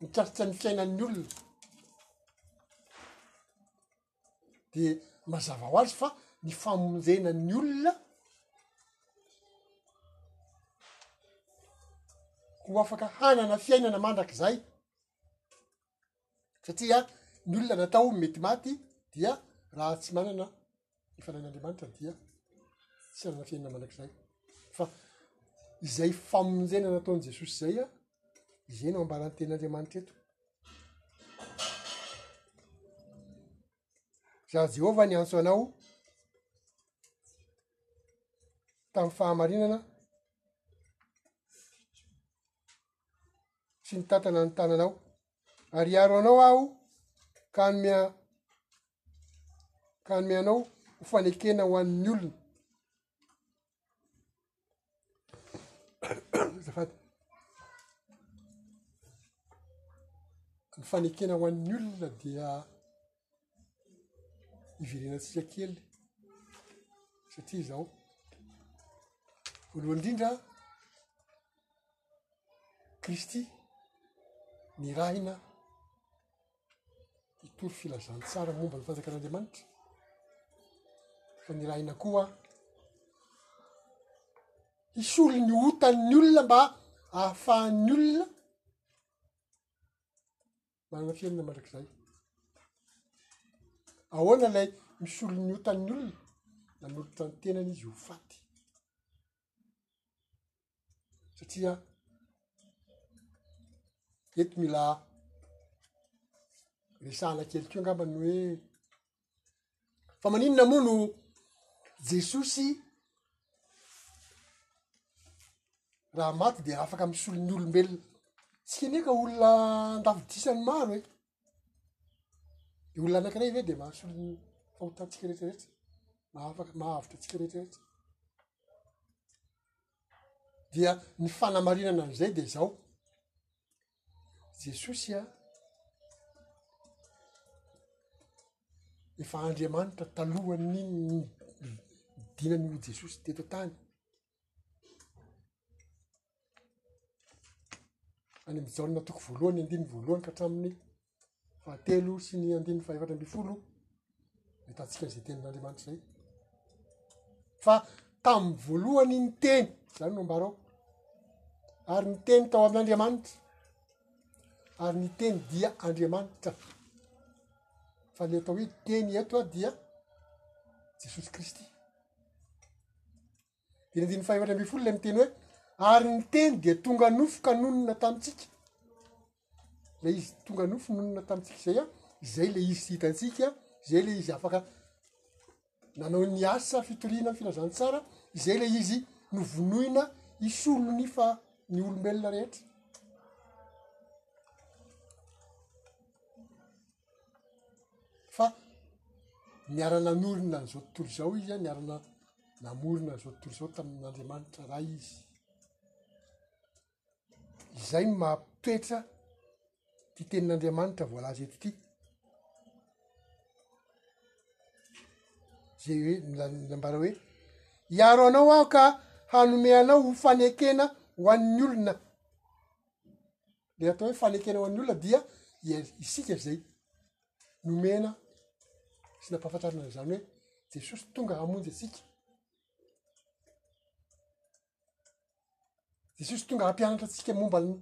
mitarika ny fiainan'ny olona? de mazava ho azy fa ny famonjena ny olona ho afaka hanana fiainana mandrakizay satria ny olona natao mety maty dia raha tsy manana ny fanahin'andriamanitra dia tsy hanana fiainana mandrakizay fa izay famonjena nataon'i jesosy zay a izay no ambaran'ny tenin'andriamanitra eto Raha Jehovah niantso anao tamin'ny fahamarinana sy nitantana ny tananao ary hiaro anao aho ka hanome ka hanome anao ho fanekena ho an'ny olona. azafady ny fanekena ho an'ny olona dia iverenantsika kely satria izao voalohany indrindra kristy nirahina hitory filazantsara momba ny fanjakan'Andriamanitra, fa nirahina koa hisolo ny otan'ny olona mba ahafahan'ny olona manana fiainana mandrakizay. Ahoana ilay misolo ny otan'ny olona? Nanolotra ny tenany izy ho faty. satria eto mila resahana kely ko angambany ny hoe fa maninona moa no jesosy raha maty dia afaka misolon'ny olombelona tsy kenia ka olona andavidisany maro e Ny olona anankiray ve dia mahasolo ny fahotantsika rehetra rehetra? Mahaafaka mahavotra antsika rehetra rehetra? Dia ny fanamarinana an'izay dia zao, Jesosy an, efa Andriamanitra talohan'ny dinan'io Jesosy teto an-tany. any am jaona toko voalohany andiny voalohany ka hatramin'ny fahatelo sy ny andinny fahefatra amby folo mitatsika izay tenin'andriamanitra izay fa tamy voalohany ny teny zany no ambarao ary ny teny tao amin'andriamanitra ary ny teny dia andriamanitra fa le atao hoe teny eto a dia jesosy kristy Dina andininy fahefatra ambin'ny folo ilay miteny hoe ary ny teny dia tonga nofo ka nonina tamintsika. Ilay izy tonga nofo nonina tamintsika izay a, izay ilay izy tsy hitantsika, izay ilay izy afaka nanao ny asa fitoriana ny filazantsara, izay ilay izy novonoina hisolo ny fa ny olombelona rehetra. fa niara-nanorina an'izao tontolo izao izy an, niara-na- namorona an'izao tontolo izao tamin'Andriamanitra Ray izy. Izay ny maha-toetra ty tenin'Andriamanitra voalaza eto ty. Zay hoe nila- nambara hoe hiaro anao aho ka hanome anao ho fanekena ho an'ny olona. le atao hoe fanekena ho an'ny olona dia ia isika zay nomena sy nampahafantarina an'izany hoe jesosy tonga hamonjy atsika jesosy tonga hampianatra atsika momba ny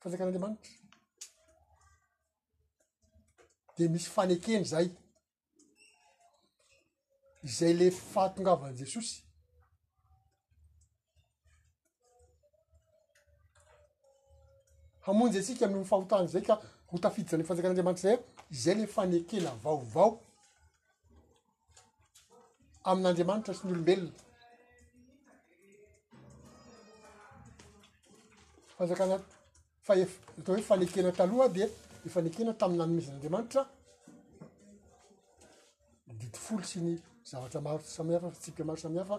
fanjakan'andriamanitra de misy fanekeny zay izay le fahatongavan'i Jesosy. Hamonjy antsika amin'ny fahotany izay ka ho tafiditra amin'ny fanjakan'Andriamanitra izay, izay le fanekena vaovao amin'Andriamanitra sy ny olombelona. Fanjakana. fa efa atao hoe fanekena taloha dia efa nekena tamin'ny nanomezan'Andriamanitra ny didy folo sy ny zavatra maro tsy samihafa fa tsipika maro samihafa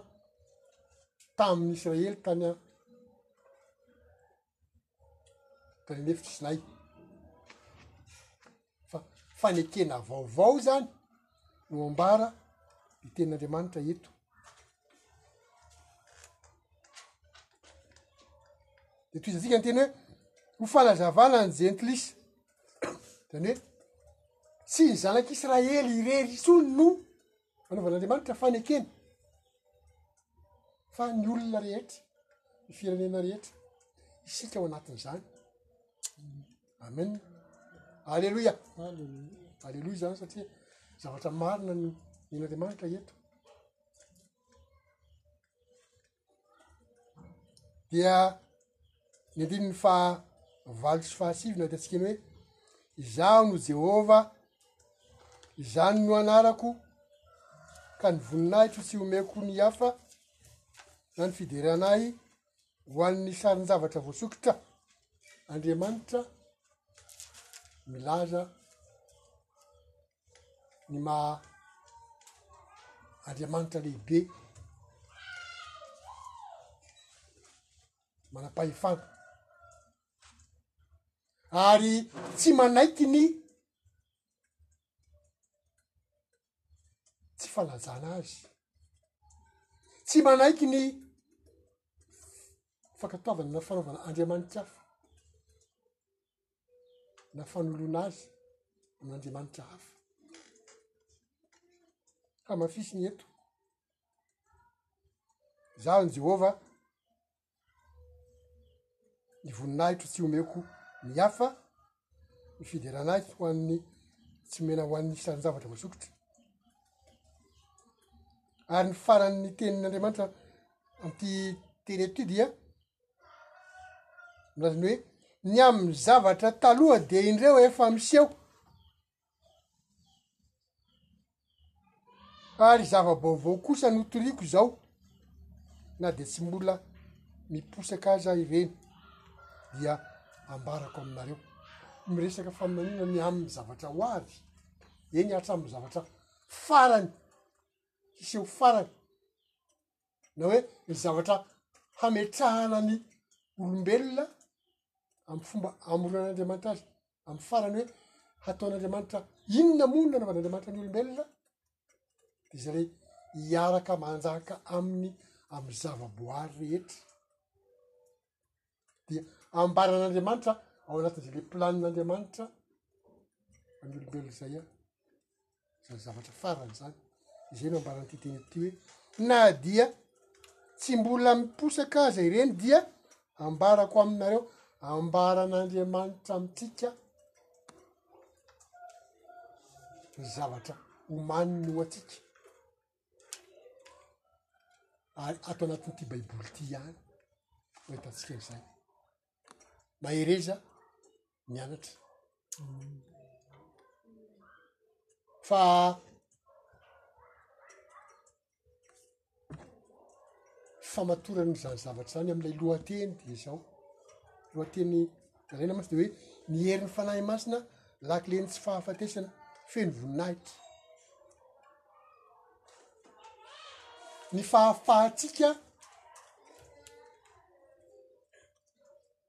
tamin'ny Israely tany a tany an'efitra Sinay. fa fanekena vaovao zany no ambara ny tenin'andriamanitra eto de to izantsika ny tena hoe ho fanazavana ny jentilisa zany hoe tsy ny zanak'israely irery isony no anaovan'andriamanitra fanekena fa ny olona rehetra ny firenena rehetra isika ao anatin'izany amen aleloia aleloia zany satria zavatra marina ny eny andriamanitra eto dia ny andininy fa valo sy fahasivina de tsikeny hoe izaho no jehovah izany no anarako ka ny voninahitro tsy omeko ny hafa na ny fiderana ahy ho an'ny sarin-javatra voasokitra, Andriamanitra milaza ny maha Andriamanitra lehibe manam-pahefana ary tsy manaiky ny tsy falajana azy tsy manaiky ny fankatoavana na fanaovana andriamanitra hafa na fanoloana azy amin' andriamanitra hafa hamafisiny eto za ny jehovah ny voninahitro tsy omeko ny hafa, ny fiderana ahy ho an'ny tsy omena ho an'ny sarin-javatra voasokitra, ary ny faran'ny tenin'Andriamanitra amin'ity teny ity dia milaza ny hoe ny amin'ny zavatra taloha dia indreo efa miseho ary zava-baovao kosa no toriako izao na dia tsy mbola miposaka aza ireny dia ambarako aminareo miresaka faminaniana ny amin'ny zavatra ho avy eny hatramin'ny zavatra farany hiseho farany na hoe ny zavatra hametrahana ny olombelona amy fomba amoronan'andriamanitra azy amy farany hoe hataon'andriamanitra inona moa no nanaovan'andriamanitra ny olombelona de zare hiaraka manjaka aminy amy zavaboary rehetra dia ambaran'andriamanitra ao anatin'izay le planin'andriamanitra any olombelona izay a zany zavatra farany zany izay no ambaran'ity teny ity hoe na dia tsy mbola miposaka aza ireny dia ambarako aminareo ambaran'andriamanitra amitsika ny zavatra homaniny ho antsika ary ato anatin'ity baiboly ity ihany no ahitantsika an'izany mahereza mianatra fa famatoran'izany zavatra izany amin'ilay lohateny dia izao lohateny dalaina mantsy de hoe ny herin'ny fanahy masina lakile ny tsy fahafatesana feno voninahitra ny fahafahantsika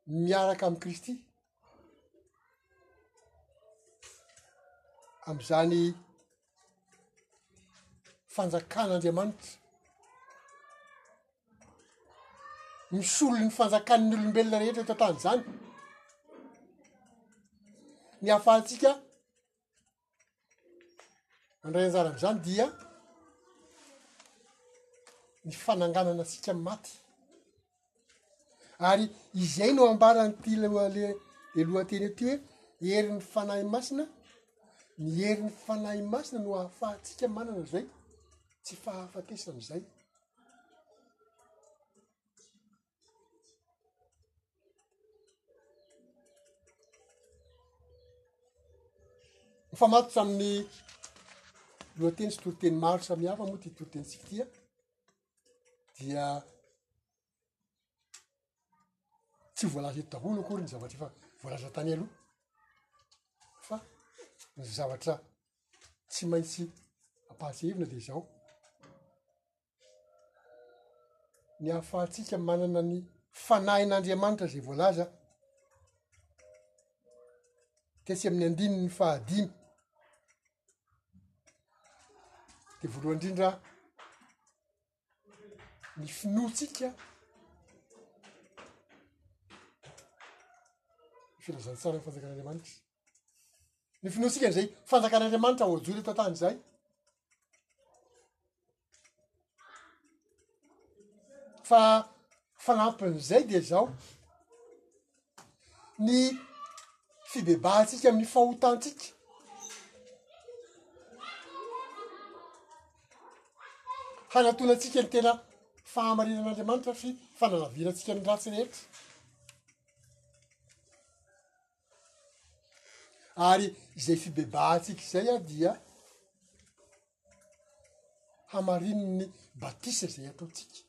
miaraka amin'i Kristy amin'izany fanjakan'Andriamanitra misolo ny fanjakan'ny olombelona rehetra eto an-tany izany ny ahafahantsika andray anjara am'izany dia ny fananganana antsika am' maty ary izay no ambaran' ity loale le lohateny ety hoe herin'ny fanahy masina ny herin'ny fanahy masina no ahafahantsika manana zay tsy fahafatesan'izay Mifamatotra amin'ny lohateny sy toriteny maro samihafa moa ity toritenintsika ity a, dia tsy voalaza eto daholo akory ny zavatra efa voalaza tany aloha fa ny zavatra tsy maintsy ampahatsiahivina dia izao. ny hahafahantsika manana ny fanahin'Andriamanitra izay voalaza tetsy amin'ny andininy fahadimy, de voalohany indrindra ny finoantsika ny filazantsaran'ny fanjakan'Andriamanitra. ny finoantsika an'izay fanjakan'andriamanitra ao an-joiny eto an-tany izay fa fanampin'izay dia zao ny fibebahantsika amin'ny fahotantsika hanatonantsika ny tena fahamarinan'andriamanitra sy fanalavirantsika ny ratsy rehetra ary izay fibebahantsika izay aho dia hamarinin'ny batisa izay ataontsika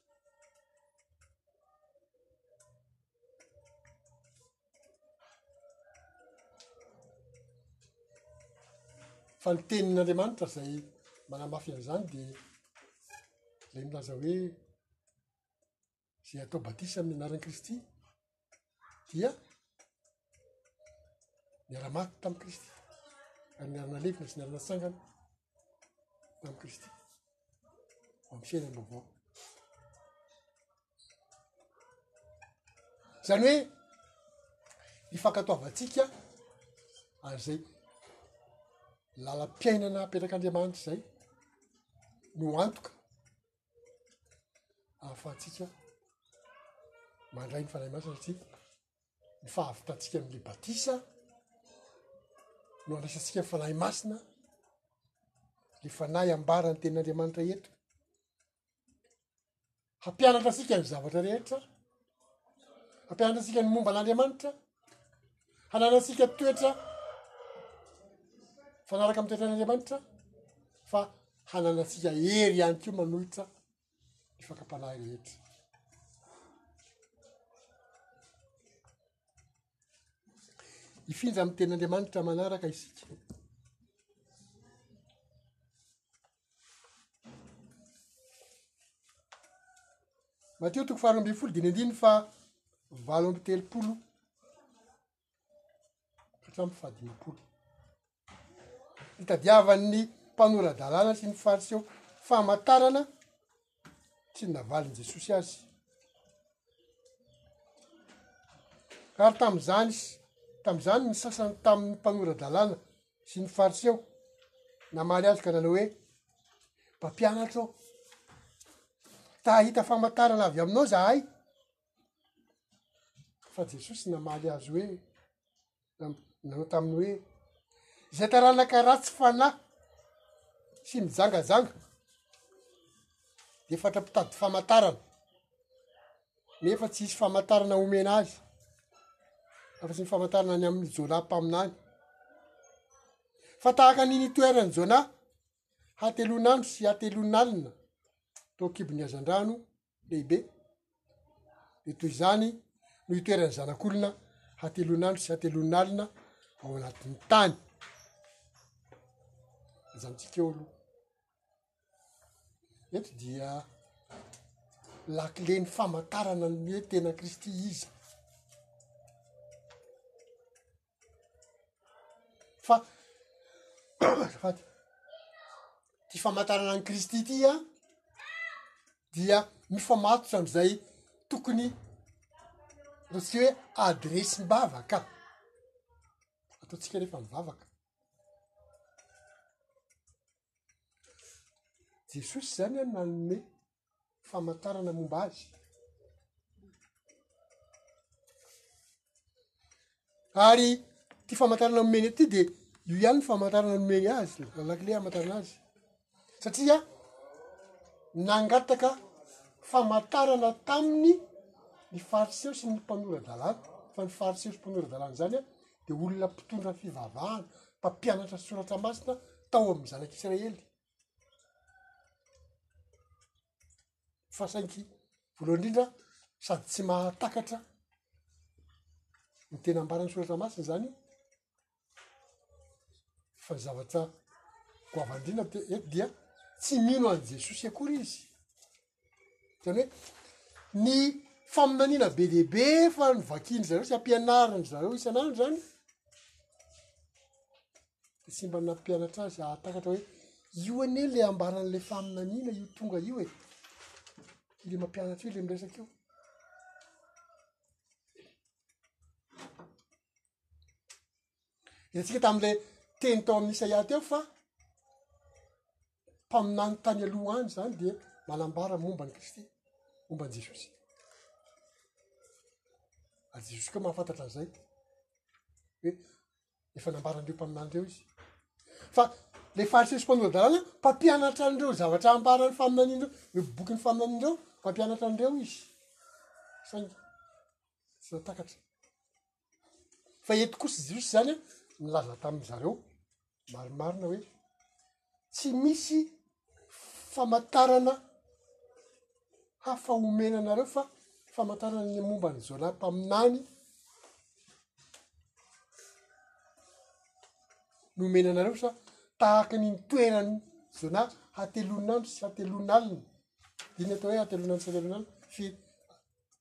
fa ny tenin'andriamanitra zay manamafy an'izany de zay milaza hoe izay atao batisa amin'ny anaran'i Kristy dia niara-maty tamin'i Kristy ary niara-nalevina sy niara-natsangana tamin'i Kristy amin'ny fiainam-baovao. Izany hoe ny fankatoavantsika an'izay lalam-piainana apetrak'Andriamanitra izay no antoka ahafahantsika mandray ny fanahy masina satria ny fahavitantsika amle batisa no andraisantsika ny fanahy masina le fanahy ambarany tenin'andriamanitra eto hampianatra atsika ny zavatra rehetra hampianatra atsika ny momba an'andriamanitra hananantsika toetra fanaraka amin'ny toetran'Andriamanitra fa hananantsika hery ihany ko manohitra ny fakam-panahy rehetra hifindra amin'ny tenin'Andriamanitra manaraka isika Matio toko faharoa ambin'ny folo dimy ambin'ny fa valo amby telopolo hatramin'ny fahadimapolo nitadiavan'ny mpanora-dalàna sy ny fariseo famantarana sy ny navaliny Jesosy azy. Ary tamin'izany, tamin'izany ny sasany tamin'ny mpanora-dalàna sy ny fariseo namaly azy ka nanao hoe, mpampianatra ô, ta hahita famantarana avy aminao zahay. Fa Jesosy namaly azy hoe, nanao tamin'ny hoe izay taranaka ratsy fanahy sy mijangajanga de fatra mpitady famantarana nefa tsy hisy famantarana homena azy afa tsy ny famantarana any amin'ny jona mpaminany fa tahaka ny nitoerany jona hateloan'andro sy hateloan'alina tao an-kibon'ny hazandrano lehibe, dia toy izany no itoeran'ny zanak'olona hatelon'andro sy hatelon'alina ao anatin'ny tany. Ajanontsika eo aloha. Eto dia lakile ny famantarana ny hoe tena Kristy iza. fa azafady ty famantarana an'i kristy ty an dia mifamatotra am'izay tokony ataontsika hoe adiresim-bavaka ataontsika rehefa mivavaka jesosy zany an nanome famantarana momba azy. Ary ty famantarana nomeny aty de io ihany ny famantarana nomeny azy, lalakile hamantarana azy. Satria nangataka famantarana taminy ny Fariseo sy ny mpanora-dalàna, fa ny Fariseo sy mpanora-dalàna zany a de olona mpitondra fivavahana, mpampianatra soratra masina tao amin'ny zanak'Israely. fa saingy voalohany indrindra sady tsy mahatakatra ny tena ambaran'ny soratra masina zany fa ny zavatra goavana indrindra eto dia tsy mino an'i jesosy akory izy zany hoe ny faminaniana be dia be efa novakian-dry zareo sy ampianarin-dry zareo isan'andro zany de tsy mba nampianatra azy hahatakatra hoe io anie le ambaran'le faminaniana io tonga io e ile mampianatra io le miresaka io Hitantsika tamin'ilay teny tao amin'ny Isaia teo fa mpaminany tany aloha any izany dia manambara momba an'i Kristy, momba an'i Jesosy. Ary Jesosy koa mahafantatra an'izay hoe efa nambaran'ireo mpaminany ireo izy. Fa le fariseo sy mpanora-dalàna mpampianatra an'ireo zavatra ambaran'ny faminanian'ireo, ireo bokin'ny faminanian'ireo mpampianatra an'ireo izy. Saingy tsy nahatakatra. fa eto kosa jiosy zany nilaza tamin zareo marimarina hoe tsy misy famantarana hafa omena anareo fa famantarana ny momba ny jona mpaminany no omena anareo sa tahaka ny nitoerany jona hateloninandro sy hateloninaliny iny atao hoe hateloninandro sy hateloninaliny fe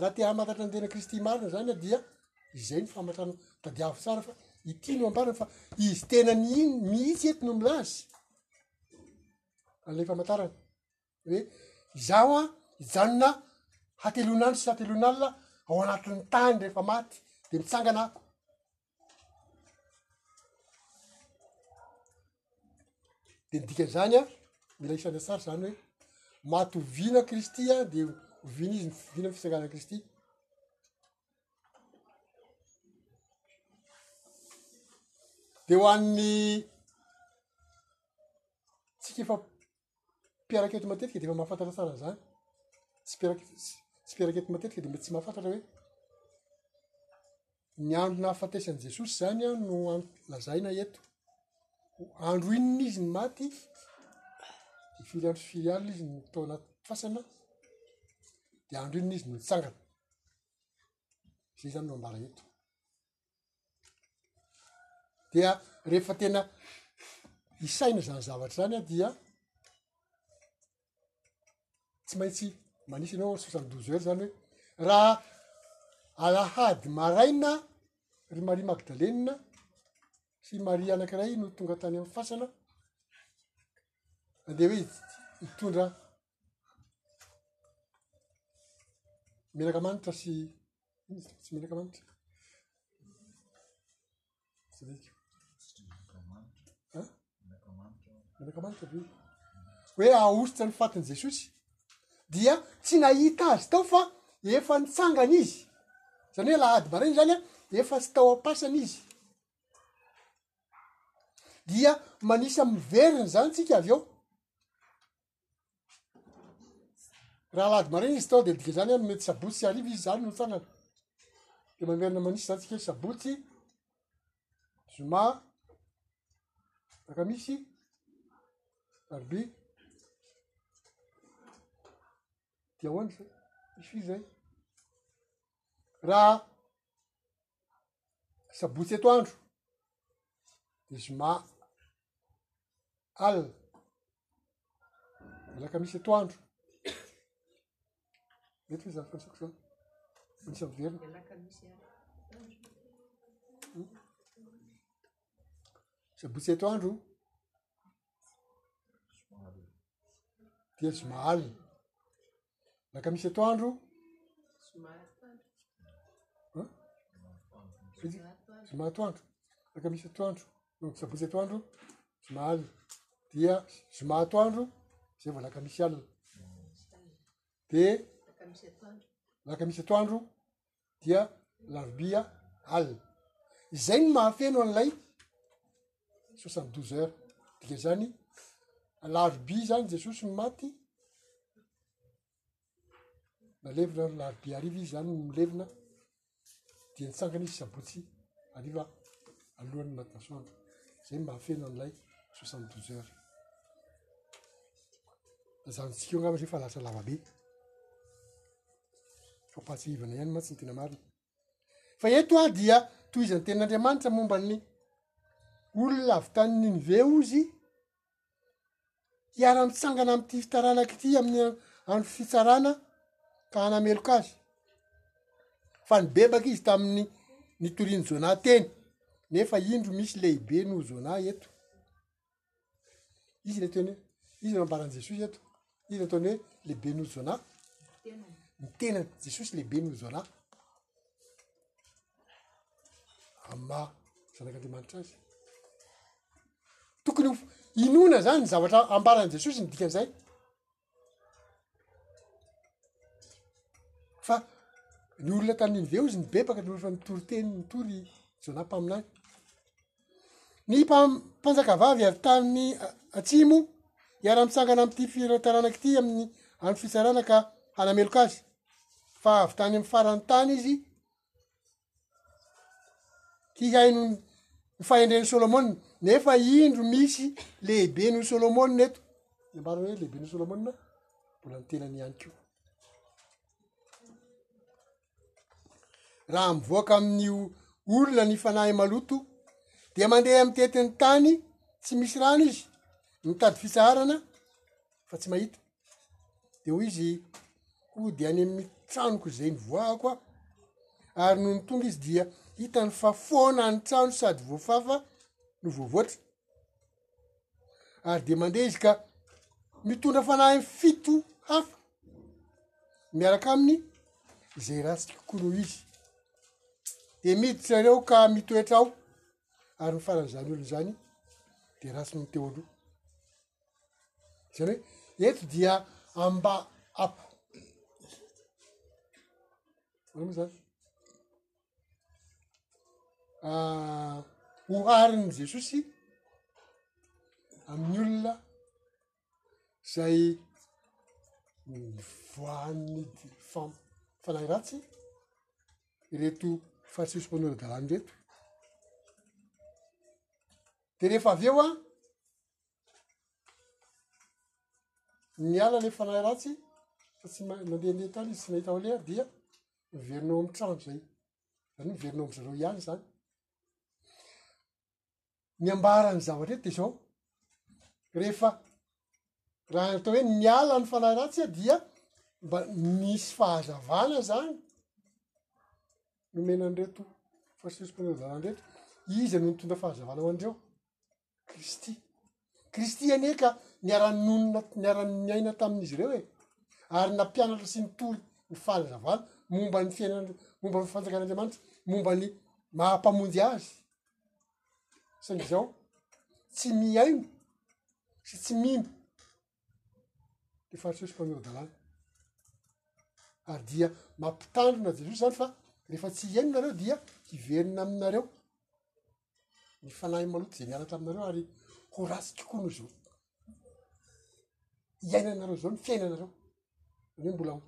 raha te hahamantatra ny tena kristy marina izany dia izay ny famantrana tadiavo tsara fa ity no ambarany fa izy tena ny iny mihitsy eto no milazy an'ilay famantarana hoe izaho a hijanona hatelonandro sy hatelonalina ao anatin'ny tany rehefa maty de mitsangana ako de ny dika zany a mila isany sary zany hoe maty oviana kristy a de oviana izy ny fivina fitsanganan kristy de ho an'ny tsika efa mpiaraka eto matetika dia efa mahafantatra tsara an'izany tsy mpiaraka tsy mpiaraka eto matetika dia mety tsy mahafantatra hoe ny andro nahafatesan'i jesosy zany a no an lazaina eto andro inona izy ny maty de firy andro sy firy alina izy ny tao anaty fasana de andro inona izy no nitsangana zay zany no ambara eto dia rehefa tena hisaina zany zavatra zany aho dia tsy maintsy manisy anao ny soixante douze heures zany hoe raha alahady maraina ry maria magdalena sy maria anakiray no tonga tany amin'ny fasana andeha hoe hitondra Menaka manitra sy tsy menaka manitra. Menaka manitra be. Hoe ahosotra ny fatin'i Jesosy dia tsy nahita azy tao fa efa nitsangana izy. Izany hoe lahady maraina izany an, efa tsy tao am-pasana izy. Dia manisa miverina izany tsika avy eo. raha alahady maraina izy tao dia dika izany hoe mety sabotsy sy hariva izy izany no tsangana dia mamerina manisa izany tsika hoe sabotsy zoma alakamisy alarobia dia ahoana izay misy firy izay raha sabotsy eto andro dia zoma alina alakamisy atoandro mety ve zany fanisako zany anisy miverina sabotsy atoandro dia zoma alina Naka misy atoandro. Zoma atoandro. Naka misy atoandro. Sabotsy atoandro. Zoma alina. Dia zoma atoandro. Zay vao naka misy alina. Dia. Naka misy atoandro. dia larobia alina izay ny mahafeno an'ilay soixante douze heure dika izany larobia zany jesosy ny maty nalevina ry larobia ariva izy zany milevina dia nitsangana izy sabotsy ariva alohan'ny matimasoandro zay mahafeno an'ilay soixante douze heure zany tsika io angamba zay fa lasa lavabe Fampahatsiahivana ihany mantsy ny tena marina. Fa eto aho dia tohizan'ny ten'Andriamanitra momba ny olona avy tany Ninive ozy hiara-mitsangana amin'ity fitaranak' ity amin'ny andro fitsarana ka hanameloka azy. Fa nibebaka izy tamin'ny nitorian'i Jona teny nefa indro misy lehibe noho Jona eto. izy le teny hoe izy no ambaran'i jesosy eto izy ataony hoe lehibe no jona ny tenany jesosy lehibe no jona ama zanak'andriamanitra azy tokony ho inona zany ny zavatra ambaran'i jesosy ny dikan'izay fa ny olona tany Ninive hozy nibebaka de rehefa nitory teny nitory Jonah mpaminany ny mpam- mpanjaka vavy avy tany atsimo hiara mitsangana am'ity fira taranaka ity amin'ny andro fitsarana ka hanameloka azy fa avy tany amin'ny faran'ny tany izy Ty haino ny fahendren'i Solomona, nefa indro misy lehibe noho i Solomona eto, ny ambara hoe lehibe noho i Solomona, mbola ny tenany ihany koa. Raha mivoaka amin'ny olona ny fanahy maloto, dia mandeha mitety ny tany tsy misy rano izy, mitady fitsaharana fa tsy mahita. dia hoy izy hody any amin'ny tranoko izay nivoahako aho, ary nony tonga izy dia hitany fa foana ny trano sady voafafa no voavoatra, ary dia mandeha izy ka mitondra fanahy fito hafa miaraka aminy izay ratsy kokoa noho izy, dia miditra ireo ka mitoetra ao, ary ny faran'izany olona izany dia ratsy ny teo aloha. zany hoe eto dia amba apo ana moa zany ah, oharin'ny jesosy amin'ny olona zay voahan'ny fam fanahy ratsy ireto fariseo sy mpanora dalàna ireto de rehefa avy eo a Miala ilay fanahy ratsy fa tsy mahay mandehandeha tany izy tsy mahita ho leha dia miverina ao amin'ny trano izay zany miverina ao am'zareo ihany zany ny ambaran'ny zavatra eto de zao rehefa raha atao hoe miala ny fanahy ratsy a dia mba misy fahazavana zany nomena an'ireto fariseo sy mpanao ny lalàna reto iza no nitondra fahazavana ho an'ireo kristy kristy anie ka niara-nonina niara-niaina tamin'izy ireo e ary nampianatra sy nitory ny fahazavana momba ny fiainana momba ny fanjakan'andriamanitra momba ny mahampamonjy azy saingy zao tsy mihaino sy tsy mino ny faritry Jesosy mpameho dalàna ary dia mampitandrina Jesosy zany fa rehefa tsy hihaino nareo dia hiverina aminareo ny fanahy maloto zay nianatra aminareo ary ho ratsy tokoa noho zao hiainanareo zao ny fiainanareo any hoe mbola ho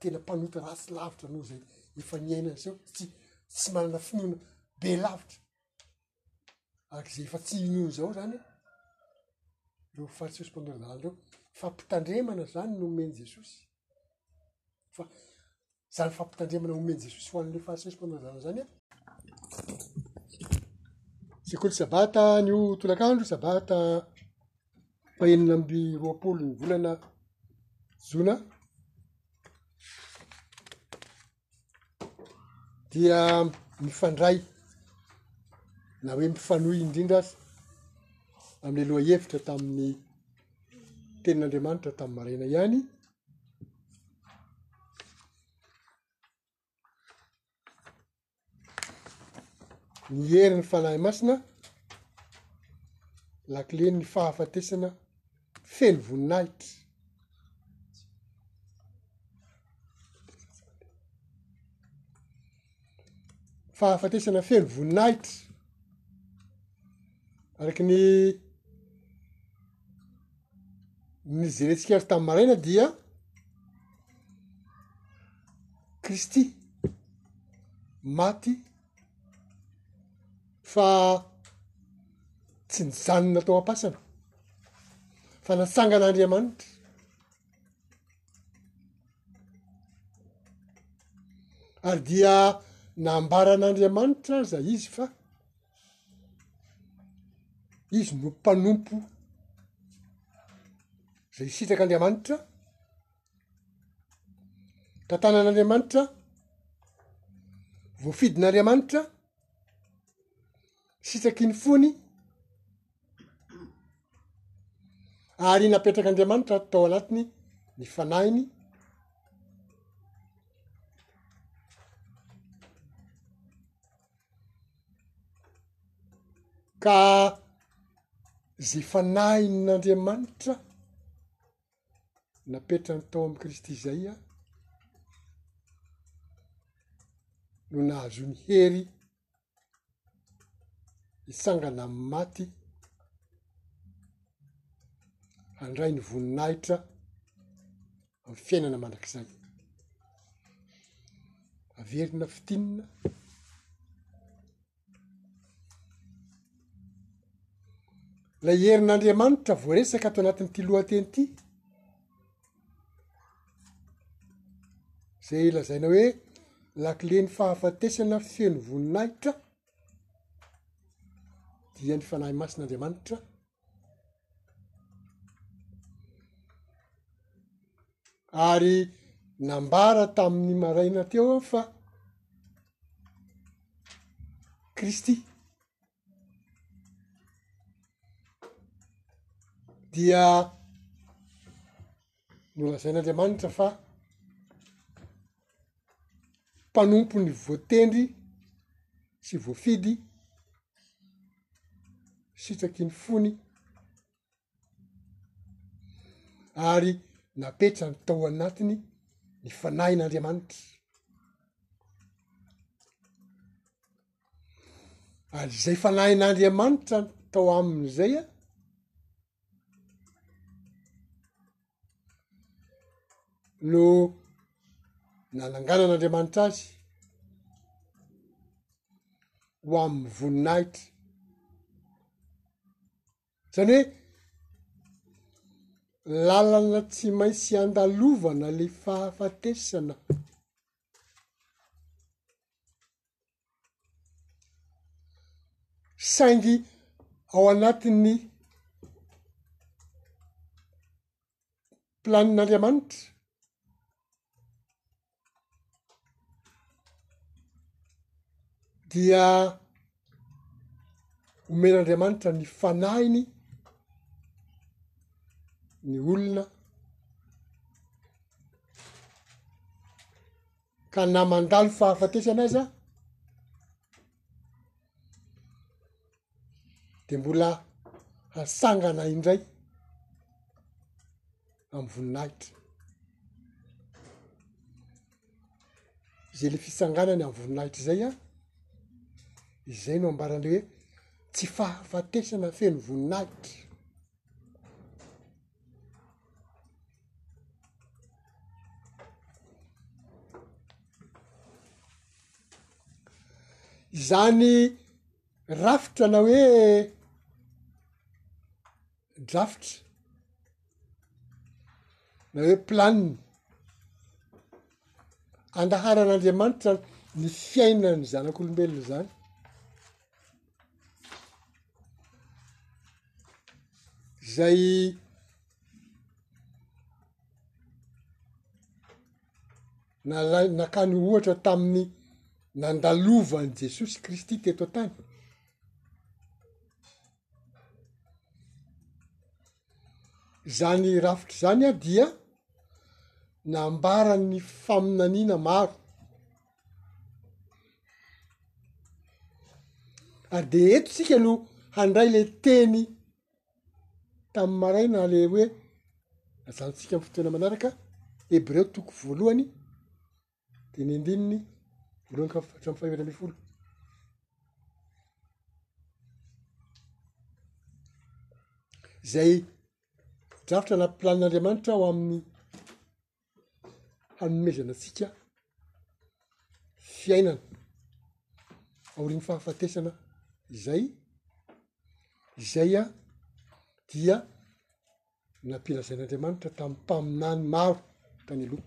tena mpanota ratsy lavitra noho zay efa niainana zao satria tsy manana finoana be lavitra ary zay efa tsy inoany zao zany reo fariseo sy mpandoro lalana reo fampitandremana zany no omeny jesosy fa zany fampitandremana omeny jesosy ho anle fariseo sy mpandoro lalana zany a sekoly sabata ny o tolakandro sabata fahenina amby roapolo ny volana zona dia mifandray na hoe mifanohy indrindra aza amin'ilay lohahevitra tamin'ny tenin'Andriamanitra tamin'ny maraina ihany, ny herin'ny Fanahy Masina, lakilen'ny fahafatesana. feno voninahitra. Fahafatesana feno voninahitra, araka ny nijerentsika azy tamin'ny maraina dia Kristy maty. fa tsy nijanona tao am-pasana fa natsangana Andriamanitra ary dia nambaran'Andriamanitra aza izy fa izy no mpanompo zay sitraky Andriamanitra. Tantanan'Andriamanitra, voafidin'Andriamanitra, sitraky ny fony ary napetrak'Andriamanitra tao anatiny ny fanahiny, ka ze fanahin'Andriamanitra. napetrany tao amin'i Kristy izay aho no nahazoany hery hitsangana amin'ny maty handray ny voninahitra amin'ny fiainana mandrakizay. Averina fintinina. Ilay herin'Andriamanitra voaresaka ato anatin'ity lohateny ity, izay lazaina hoe lakilen'ny fahafatesana feno voninahitra dia ny Fanahy Masin'Andriamanitra. ary nambara tamin'ny maraina teo aho fa Kristy dia Nolazain'Andriamanitra fa mpanompony voatendry sy voafidy sitraky ny fony ary napetrany tao anatiny ny fanahin'Andriamanitra. Ary izay fanahin'Andriamanitra tao aminy izay an! no nananganan'Andriamanitra azy ho amin'ny voninahitra, zany hoe lalana tsy maintsy andalovana le fahafatesana. saingy ao anatin'ny planin'Andriamanitra dia omen'Andriamanitra ny fanahiny ny olona ka na mandalo fahafatesana aza de mbola hasangana indray amy voninahitra ze le fisanganany amy voninahitra zay an izay no ambarany hoe tsy fahafatesana feno voninahitra Izany rafitra na hoe drafitra na hoe planina andaharan'Andriamanitra ny fiainan'ny zanak'olombelona izany. izay nalain- nakany ohatra tamin'ny nandalovan'i Jesosy Kristy teto an-tany, zany rafitra zany dia nambaran'ny faminaniana maro. ary de eto tsika no handray le teny tamy maraina le hoe ajanontsika amy fotoana manaraka hebreo toko voalohany dimy ambininy voalohany ka hatramin'ny faha efatra ambin'ny folo zay drafitra na planin'andriamanitra ao amin'ny hanomezana antsika fiainana aorian'ny fahafatesana izay, izay an dia nampilazain'Andriamanitra tamin'ny mpaminany maro tany aloha.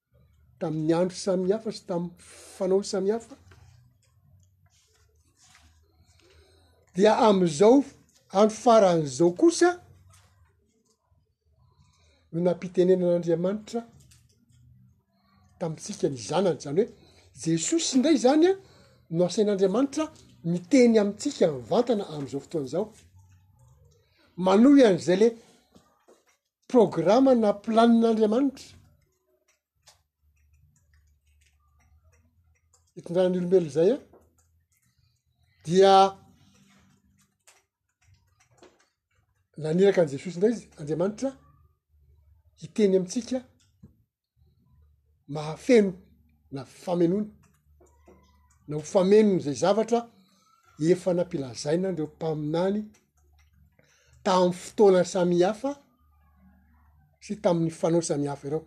tamin'ny andro samihafa sy tamin'ny fanao samihafa dia am'izao andro faran' izao kosa no nampitenenan'Andriamanitra tamintsika ny zanany zany hoe Jesosy indray zany a no asain'Andriamanitra miteny amintsika mivantana am'izao fotoana izao manohy an'izay le programa na planin'Andriamanitra hitondrana ny olombelona izay an dia naniraka an'i Jesosy indray izy Andriamanitra hiteny amintsika. mahafeno na famenony na ho famenony zay zavatra efa nampilazaina ndreo mpaminany tamin'ny fotoana samihafa sy tamin'ny fanao samihafa ireo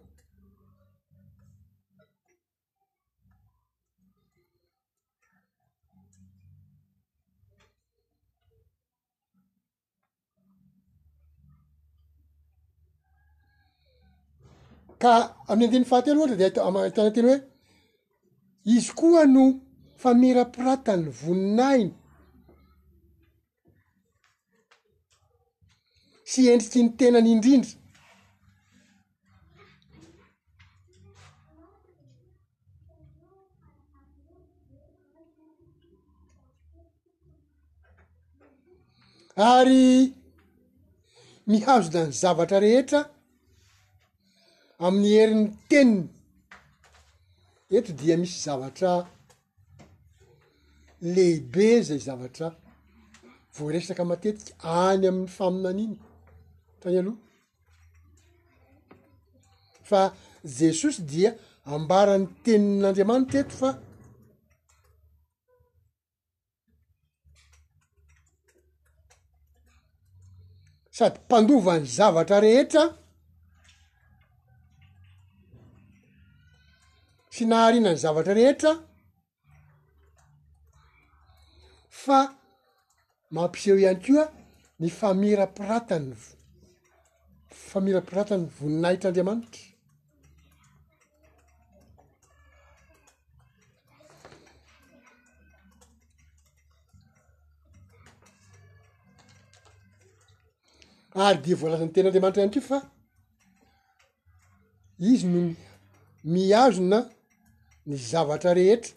ka amin'ny andininy fahatelo ohatra de ahi- ahitana teny hoe izy koa no famirapiratan'ny voninahiny sy endriky ny tenany indrindra. ary mihazona ny zavatra rehetra amin'ny herin'ny teniny eto dia misy zavatra lehibe zay zavatra voaresaka matetika any amin'ny faminaniana tany aloha fa Jesosy dia ambaran'ny tenin'Andriamanitra eto fa sady mpandova ny zavatra rehetra sy nahariana ny zavatra rehetra. fa mampiseho ihany koa ny famirapiratan'ny vo- famirapiratan'ny voninahitr'Andriamanitra ary dia voalazan'ny tenin'Andriamanitra ihany koa fa. Izy no mihazona ny zavatra rehetra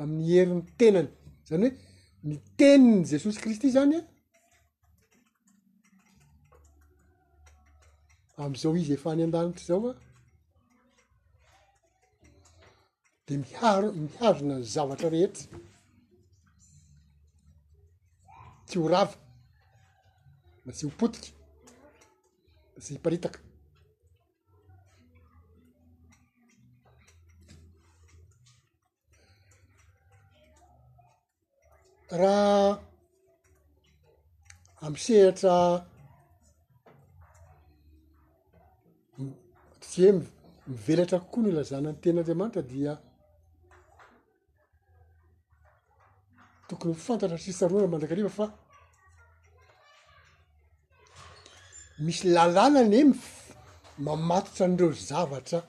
amin'ny herin'ny tenany, zany hoe ny tenin'i Jesosy Kristy zany an, am'izao izy efa any an-danitra izao an. dia miharo mihazona ny zavatra rehetra tsy ho rava na tsy ho potika na tsy hiparitaka Raha amin'ny sehatra ze mivelatra kokoa no ilazana ny tenin'Andriamanitra dia tokony ho fantatra sy tsaroana mandrakariva fa. Misy lalàna anie mamatotra an'ireo zavatra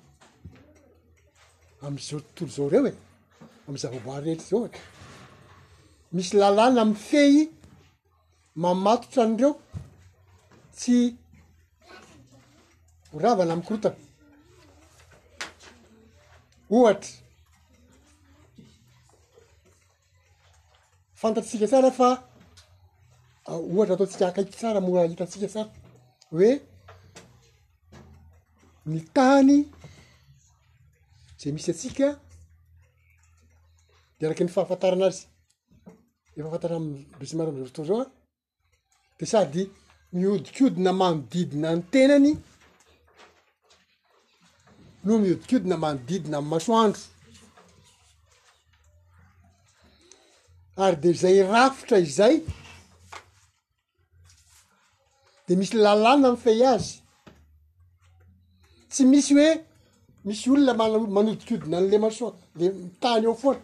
am'izao tontolo izao ireo e, amy zavaboary rehetra izao e, misy lalàna mifehy mamatotra an'ireo tsy ho ravana amy korotana, ohatra. Fantatsika tsara fa ohatra ataontsika akaiky tsara mora hitantsika tsara hoe ny tany zay misy antsika de araky ny fahafantarana azy, efa fantatra aminy besinimaro amizao fotoana zao an. de sady mihodinkodina manodidina ny tenany no mihodinkodina manodidina ny masoandro, ary de zay rafitra izay de misy lalàna mifehy azy, tsy misy hoe misy olona mana- manodinkodina an'le masoa- le tany eo foana.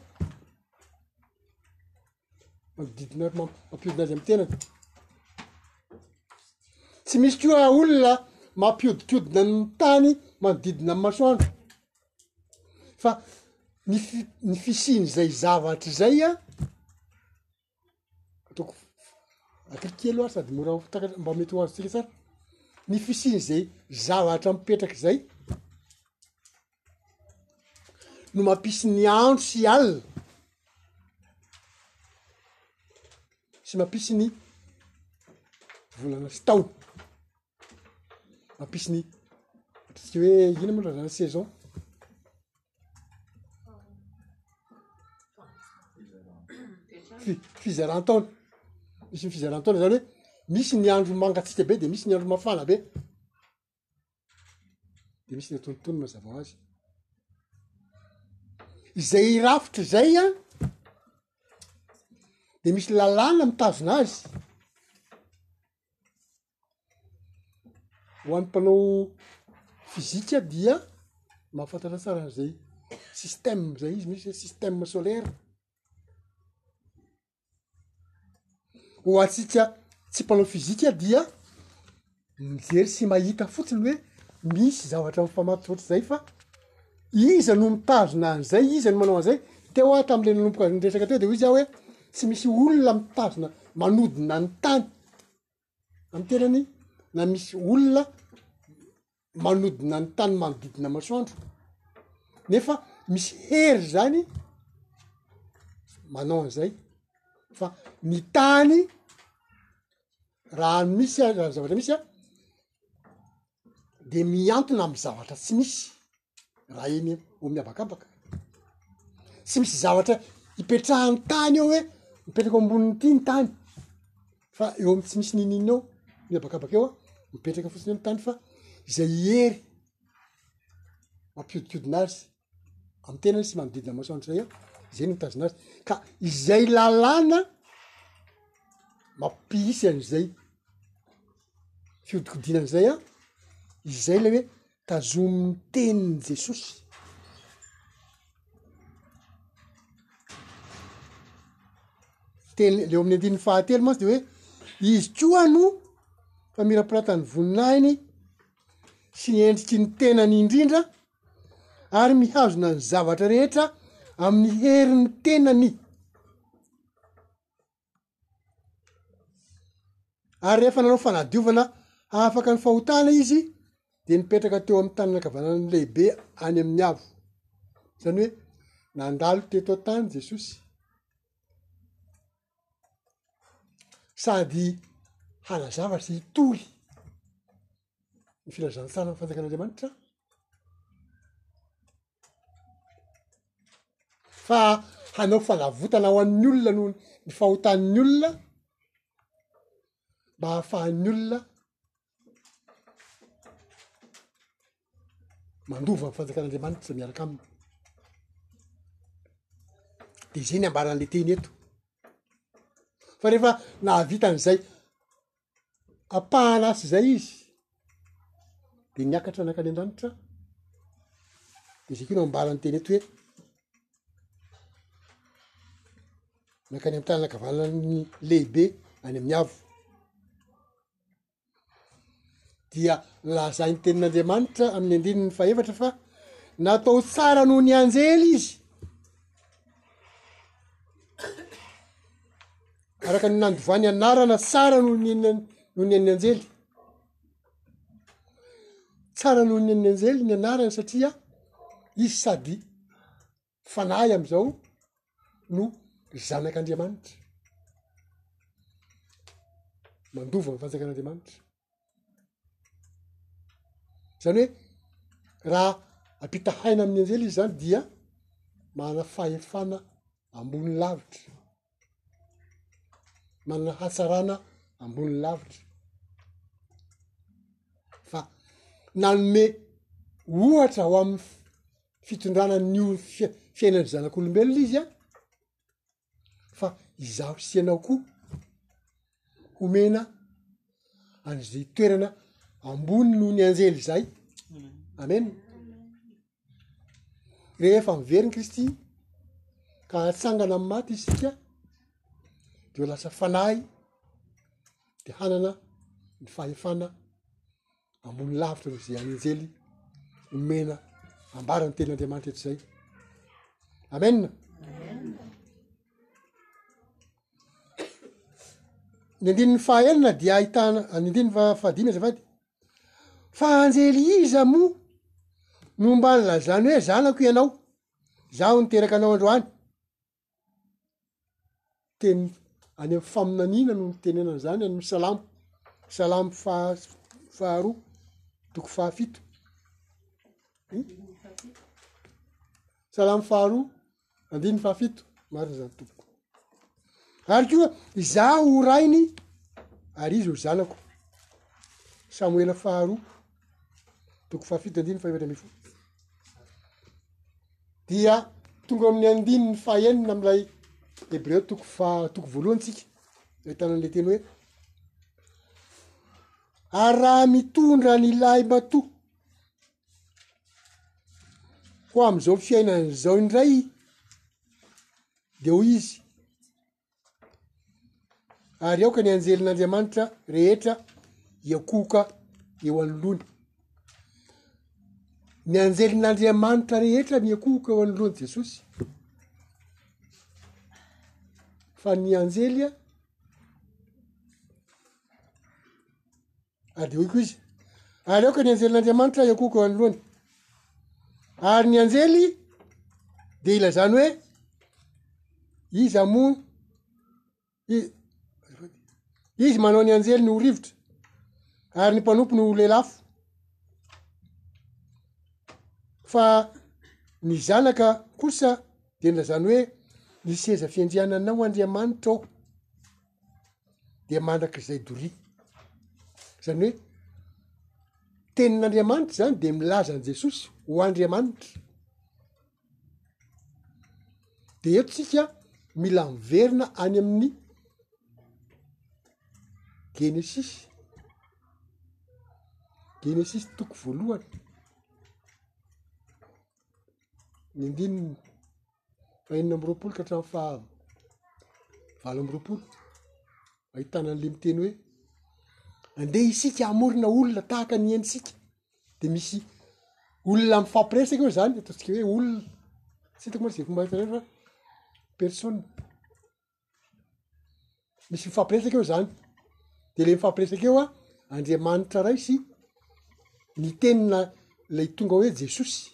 manodidina azy, mampiodina azy amin'ny tenany. Tsy misy koa olona mampiodinkodina ny tany manodidina ny masoandro, fa ny fi- ny fisian'izay zavatra izay a, ataoko akaiky kely ho aho sady mora ho takatra mba mety ho azontsika tsara, ny fisian'izay zavatra mipetraka izay. no mampisy ny andro sy alina sy mampisy ny volana sy taona, mampisy ny ataontsika hoe inona moa raha zany saison? Fi-fizaran-taona, misy ny fizaran-taona zany hoe misy ny andro mangatsiaka be de misy ny andro mafana be. de misy ny atonotony mazava ho azy izay irafitra izay an de misy lalàna mitazona azy ho any mpanao fizika dia mahafantatra tsara an'izay systeme zay izy misy hoe systeme solaire Ho antsika tsy mpanao fizika dia mijery sy mahita fotsiny hoe misy zavatra mifamatotra ohatr'izay fa iza no mitazona an'izay, iza no manao an'izay? Teo aho tam'le nanomboka niresaka teo de hoy za hoe tsy misy olona mitazona manodina ny tany. amin'ny tenany na misy olona manodina ny tany manodidina ny masoandro nefa misy hery zany manao an'izay fa ny tany raha misy a- raha ny zavatra misy a. dia miantona amin'ny zavatra tsy misy raha eny ho mihabakabaka tsy misy zavatra hipetrahany tany eo hoe mipetrako amboniny ity ny tany fa eo ami'ny tsy misy ninina eo mihabakabaka eo a mipetraka fotsiny eo ny tany fa izay hery mampiodikodina azy amy tena izy sy manodidina masoandro zay a zay no mitazona azy ka izay lalàna mampihisy an'izay fihodikodiana an'izay a izay lay hoe tazomin'ny teniny jesosy teny leo amin'ny andininy fahatelo mantsy de hoe izy koa no fa mirapiratany voninahiny sy ny endriky ny tenany indrindra ary mihazona ny zavatra rehetra amin'ny herin'ny tenany. Ary rehefa nanao fanadiovana hahafaka ny fahotana izy dia nipetraka teo amin'ny tanana ankavanan'ny lehibe any amin'ny avo. Izany hoe nandalo teto an-tany Jesosy. sady hanazava sy hitohy ny filazantsaran'ny fanjakan'Andriamanitra fa hanao fanavotana ho an'ny olona noho ny fahotan'ny olona mba hahafahan'ny olona mandova ny fanjakan'Andriamanitra miaraka aminy. De zay ny ambaran'le teny eto. Fa rehefa nahavita an'izay ampahana atsy zay izy de niakatra nakany an-danitra de zay koa no ambaran'ny teny eto hoe nakany am'tanana ankavanan'ny lehibe any amin'ny avo. dia lazain'ny tenin'Andriamanitra amin'ny andininy fahefatra fa natao tsara noho ny anjely izy araka ny nandovany anarana tsara noho ny ena noho ny an'ny anjely tsara noho ny an'ny anjely ny anarany satria izy sady fanahy am'izao no zanak'Andriamanitra mandova ny fanjakan'Andriamanitra zany hoe raha ampitahaina amin'ny anjely izy zany dia manana fahefana ambony lavitra manana hatsarana ambony lavitra fa nanome ohatra ho amin'ny fitondrana ny o fia- fiainan'ny zanak'olombelona izy an fa izaho sy ianao koa homena an'izay toerana ambony noho ny anjely zay amena Rehefa miverina i Kristy ka hatsangana amin'ny maty isika de ho lasa fanahy de hanana ny fahefana ambony lavitra noho izay anjely omena ambara ny tenin'Andriamanitra eto izay. Amen. Ny andininy fahaenina dia ahitana, ny andininy fahadimy azafady, fa anjely iza moa no mba nilazany hoe zanako ianao, zaho niteraka anao androany? Teny any amin'ny faminaniana no nitenenany izany any amin'ny salamo, salamo faha- faharoa toko fahafito, salamo faharoa andiny fahafito marina zany tompoko ary koa izaho ho rainy ary izy ho zanako samoela faharoa toko fahafito andiny fahetra amby folo dia tonga amin'ny andininy fahenina am'ilay hebreo toko faha toko voalohany tsika ahitanan'le teny hoe ary raha mitondra ny lahy matoa Ko am'izao fiainana izao indray de hoy izy, ary aoka ny anjelin'Andriamanitra rehetra hiakohoka eo anoloany. Ny anjelin'Andriamanitra rehetra miakohoka eo anoloan'i Jesosy. Fa ny anjely an. ary dia hoy koa izy, aleoko ny anjelin'Andriamanitra hiankohoka eo anoloany, ary ny anjely dia ilazany hoe iza moa i- izy manao ny anjely ny ho rivotra ary ny mpanompony ho lelafo fa ny zanaka kosa dia nilazany hoe ny seza fiandriananao Andriamanitra ô. dia mandrakizay doria. Zany hoe tenin'Andriamanitra zany de milaza an'i Jesosy ho Andriamanitra. De eto tsika mila miverina any amin'ny Genesisy. Genesisy toko voalohany. Ny andininy fahenina amby roapolo ka hatramin'ny faha valo amby roapolo, ahitana an'le miteny hoe andeha isika hamorona olona tahaka ny endritsika, de misy olona mifampiresaka eo zany, ataontsika hoe olona, tsy hitako moa ze fomba fitanay fa personne, misy mifampiresaka eo zany, de le mifampiresaka eo an, Andriamanitra ray sy ny tenina lay tonga hoe Jesosy.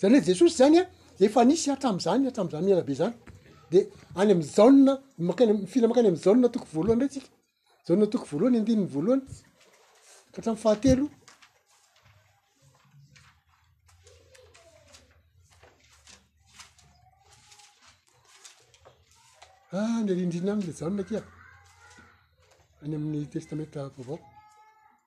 Zany hoe Jesosy zany a efa nisy hatram'zany hatram'zany elabe zany de any am'y Jaona mankany am- mifindra mankany am'y Jaona toko voalohany ndray tsika, Jaona toko voalohany andininy voalohany ka hatram'y fahatelo, ah ny rindrina any le Jaona akia any amin'ny testamenta vaovao.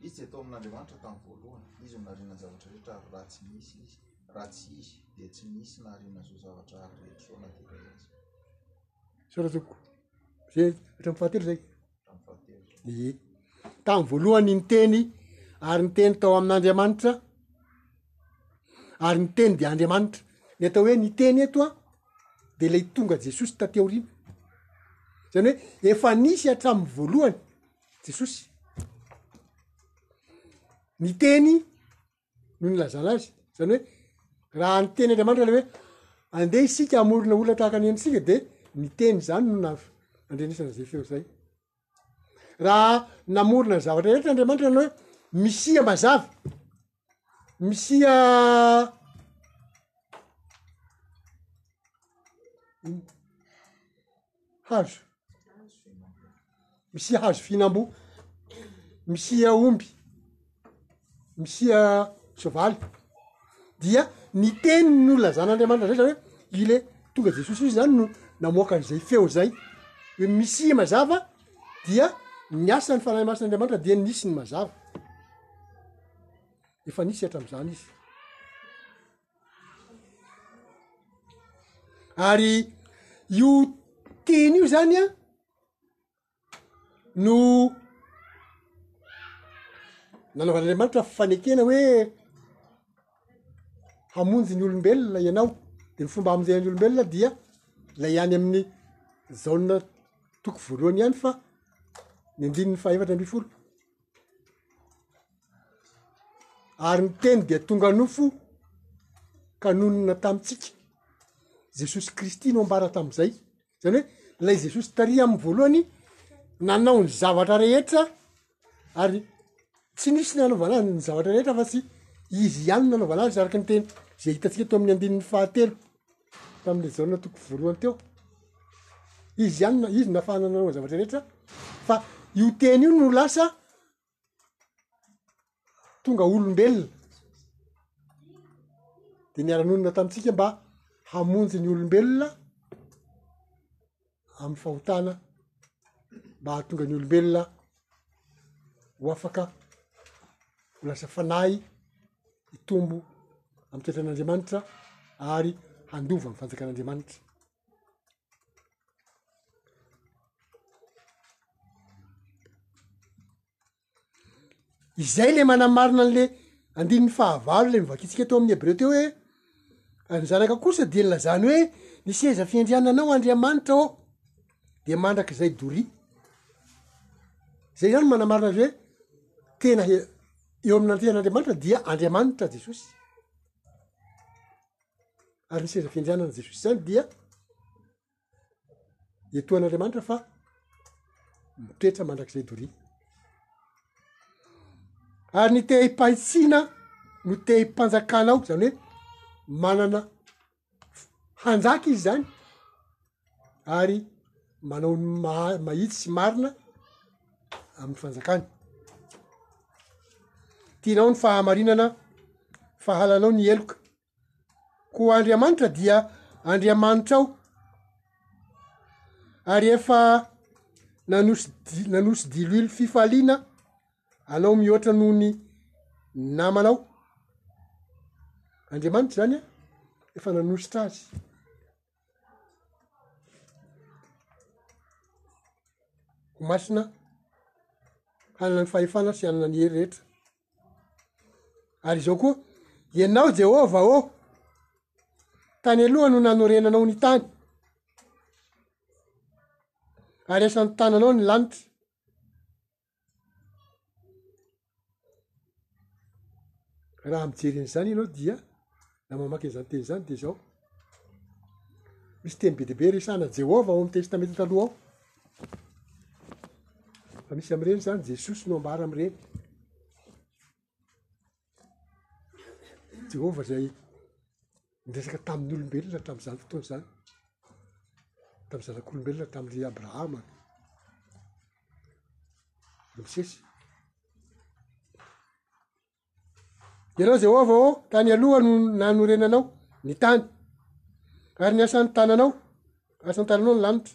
Izy dia tao amin'Andriamanitra tamin'ny voalohany. Izy no nariana ny zavatra rehetra, ary raha tsy nisy Izy, raha tsy Izy, dia tsy nisy nariana izao zavatra ary rehetra izao na dia iray aza. Sao raha toko. Zay, hatramin'ny fahatelo zay. Hatramin'ny fahatelo. Ie. Tamin'ny voalohany ny teny, ary ny teny tao amin'Andriamanitra, ary ny teny dia Andriamanitra. Ny atao hoe ny teny eto a, dia ilay tonga Jesosy taty aoriana. Izany hoe efa nisy hatramin'ny voalohany. Jesosy. Ny teny no nilazana azy, zany hoe raha ny teny Andriamanitra le hoe andeha isika hamorona olona tahaka ny endritsika de ny teny zany no naha andrenesana zay feo zay. Raha namorona ny zavatra rehetra Andriamanitra na hoe misia mazava. misia hazo misia hazo fihinam-boa misia omby misia soavaly dia ny teny no lazan'andriamanitra zay zany hoe ile tonga jesosy io zany no namoaka an'izay feo zay hoe misia mazava dia ny asan'ny fanahy masina andriamanitra dia nisy ny mazava efa nisy hatram'izany izy ary io teny io zany a no nanaovan'andriamanitra fanekena hoe hamonjy ny olombelona ianao de ny fomba hamonjehan'ny olombelona dia lay any amin'ny zaona toko voalohany ihany fa ny andininy fahefatra ambin'ny folo ary ny teny dia tonga nofo ka nonina tamintsika jesosy kristy no ambara tamin'izay zany hoe lay jesosy tary aminy voalohany nanao ny zavatra rehetra ary tsy nisy nanaovana azy ny zavatra rehetra fa tsy izy ihany nanaovana azy araka ny teny ze hitantsika teo amin'ny andininy fahatelo tamle jaona toko voalohany teo izy ihany izy nafahana nanao ny zavatra rehetra fa io teny io no lasa tonga olombelona de niara-nonina tamintsika mba hamonjy ny olombelona amy fahotana mba hahatonga ny olombelona ho afaka ho lasa fanahy hitombo amy toetran'Andriamanitra ary handova ny fanjakan'Andriamanitra. izay le manamarina an'le andininy fahavalo le mivakintsika teo amin'ny hebreo teo hoe ary ny zanaka kosa dia nylazany hoe ny seza fiandriananao andriamanitra ao de mandraka izay doria zay zany manamarina azy hoe tena he- eo amin'nantehan'andriamanitra dia andriamanitra jesosy ary ny seza fiandrianan'i Jesosy izany dia etoan'Andriamanitra fa mitoetra mandrakizay doria ary ny tehim-pahitsina no tehim-panjakana ao zany hoe manana hanjaka izy zany ary manao ny maha- mahitsy sy marina amin'ny fanjakany. Tianao ny fahamarinana, fahalalao ny heloka. Koa Andriamanitra dia Andriamanitrao ary efa nanosidy- nanosidiloilo fifaliana anao mihoatra noho ny namanao. Andriamanitra zany an, efa nanositra azy. Ho masina, hanana ny fahefana sy hanana ny hery rehetra. Ary izao koa, ianao Jehovah ô, tany aloha no nanorenanao ny tany, ary asa ny tananao ny lanitra. raha mijery an'izany ianao dia na mamaky an'izany teny izany de zao, misy teny be dia be resahana an'i Jehovah ao amin'ny Testamenta Taloha ao, fa misy amin'ireny zany Jesosy no ambara amin'ireny. Jehovah izay niresaka tamin'ny olombelona tamin'izany fotoana izany, tamin'ny zanak'olombelona tamin'i ry Abrahama, ry Mosesy. Ianao Jehovah ô, tany aloha no nanorenanao ny tany, ary ny asan'ny tananao, asan'ny tananao ny lanitra.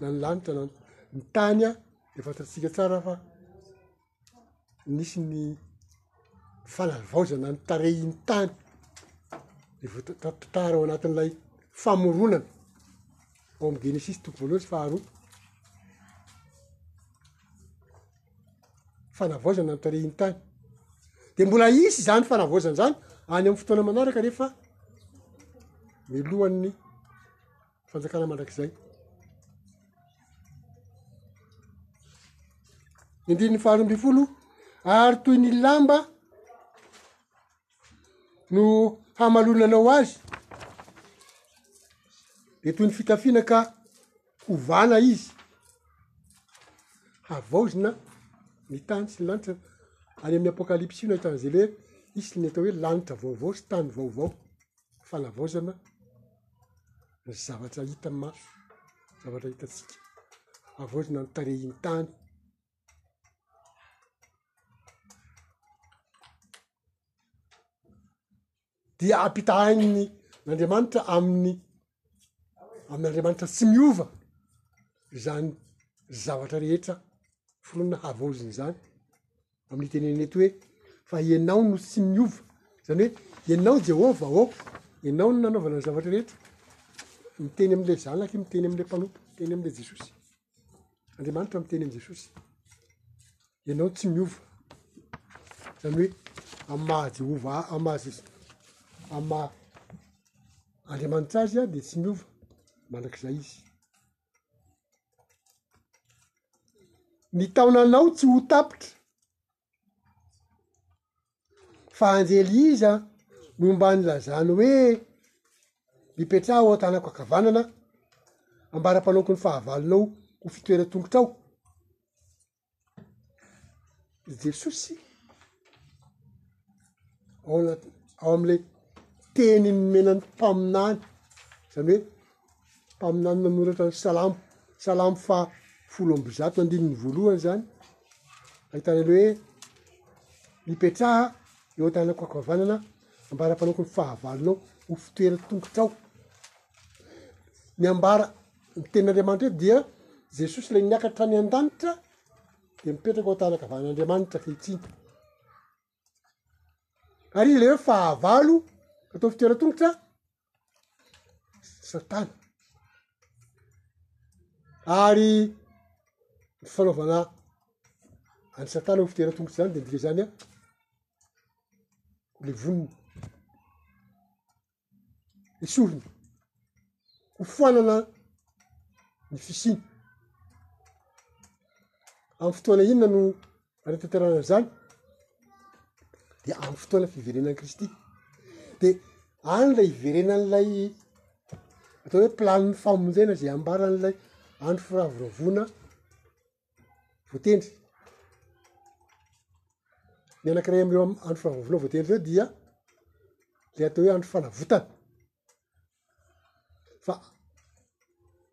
na ny lanitra na ny tany an, dia fantatsika tsara fa nisy ny fanavaozana ny tarehin'ny tany, de voatantara ao anatin'ilay famoronana ao amin'ny genesisy toko voalohany sy faharoa, fanavaozana ny tarehin'ny tany, de mbola hisy zany fanavaozana zany any amin'ny fotoana manaraka rehefa melohan'ny Fanjakana mandrakizay. Ny andininy faharoa ambin'ny folo, ary toy ny lamba no hamalonanao azy, dia toy ny fitafiana ka hovana izy, havaozina ny tany sy ny lanitra, any amin'ny apokalypsy no ahitana izay hoe, hisy ny atao hoe lanitra vaovao sy tany vaovao. fanavaozana ny zavatra hita maso, zavatra hitantsika, havaozina ny tarehin'ny tany, dia ampitahain'ny Andriamanitra amin'ny. amin'Andriamanitra tsy miova izany zavatra rehetra foronina havaozina izany, amin'ny teneniny eto hoe fa ianao no tsy miova, zany hoe ianao Jehovah ô, ianao no nanaovana ny zavatra rehetra, miteny am'le Zanaka i, miteny am'le Mpanompo, miteny am'le Jesosy. Andriamanitra miteny amin'i Jesosy, ianao tsy miova, zany hoe amin'ny maha Jehovah a- maha Jesosy, amin'ny maha Andriamanitra azy dia tsy miova mandrakizay izy. Ny taonanao tsy ho tapitra, Fa anjely iza no mba nilazany hoe mipetraha ao an-tanako ankavanana, ambara-panaonko ny fahavalonao ho fitoeran-tongotrao? I Jesosy, ao anaty, ao am'le teny nomenan'ny Mpaminany, zany hoe. mpaminany nanoratra ny Salamo, Salamo faha folo amby zato andininy voalohany izany, ahitana ny hoe, Mipetraha eo an-tanako ankavanana, ambara-panaoko ny fahavalonao ho fitoeran-tongotrao. Ny ambara ny tenin'Andriamanitra eto dia Jesosy ilay niakatra tany an-danitra dia mipetraka eo an-tanankavanan'Andriamanitra ankehitriny. Ary izy le hoe fahavalo atao fitoeran-tongotra satana. Ary ny fanaovana an'i satana ho fitoeran-tongotra zany de midika zany an, le vonona. esorina, hofoanana ny fisiany. Amin'ny fotoana inona no anatanterahana izany? Dia amin'ny fotoana fiverenan'i Kristy. De any ilay hiverenan'ilay atao hoe planiny famonjena izay ambaran'ilay andro firavoravoana voatendry ny anankiray am'ireo andro fahavononao voatendry ireo dia le atao hoe andro fanavotana fa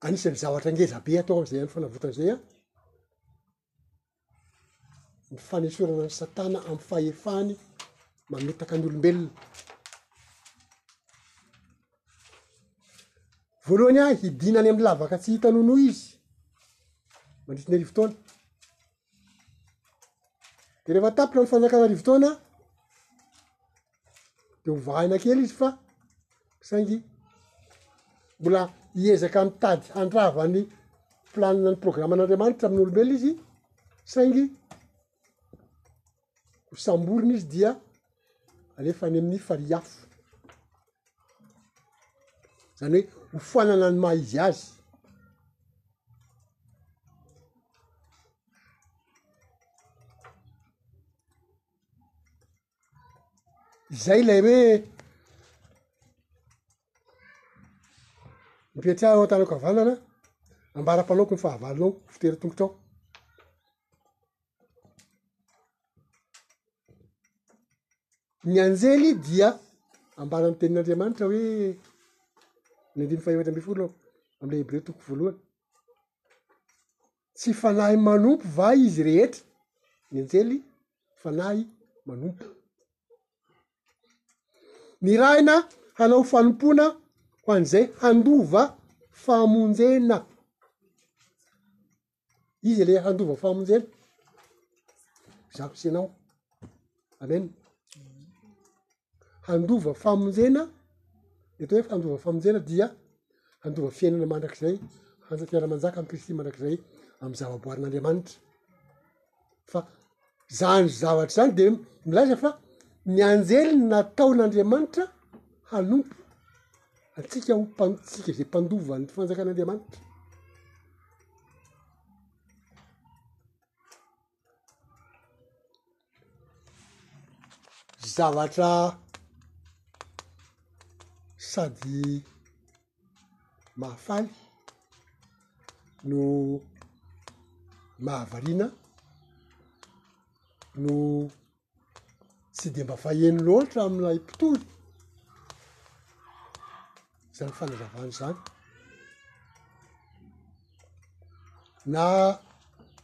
anisan'ny zavatra ngeza be atao am'izay andro fanavotana zay an ny fanesorana ny satana am'y fahefany mamitaka ny olombelona Voalohany ahy, hidina any amin'ny lavaka tsy hita nonoa izy, mandritry ny arivo taona. De rehefa tapitra ny fanjakana arivo taona, de ho vahina kely izy fa saingy mbola hiezaka mitady handrava ny planina ny programan'Andriamanitra amin'ny olombelona izy, saingy ho samborina izy dia alefa any amin'ny farihy afo, zany hoe hofoanana ny maha izy azy. Izay ilay hoe mipetraha eo an-tany ankavanana, ambara-panaoko ny fahavalonao, fiteritongotrao. Ny anjely dia ambara ny tenin'Andriamanitra hoe, ny andininy faha efatra ambin'ny folo ao am'ilay Hebreo toko voalohany, tsy fanahy manompo va izy rehetra? Ny anjely fanahy manompo. Nirahina hanao fanompoana ho an'izay handova famonjena. Izy le handova famonjena. Izaho sy ianao. Amen. Handova famonjena, ny atao hoe handova famonjena dia handova fiainana mandrakizay, hanja fiaraha-manjaka amin'i Kristy mandrakizay amin'ny zavaboarin'Andriamanitra. fa zany zavatra zany de milaza fa ny anjely no nataon'Andriamanitra hanompo antsika ho mpan- tsika ze mpandova ny fanjakan'Andriamanitra zavatra sady mahafaly no mahavariana no tsy de mba faheno loatra amin'ilay mpitory zany fanazavana zany na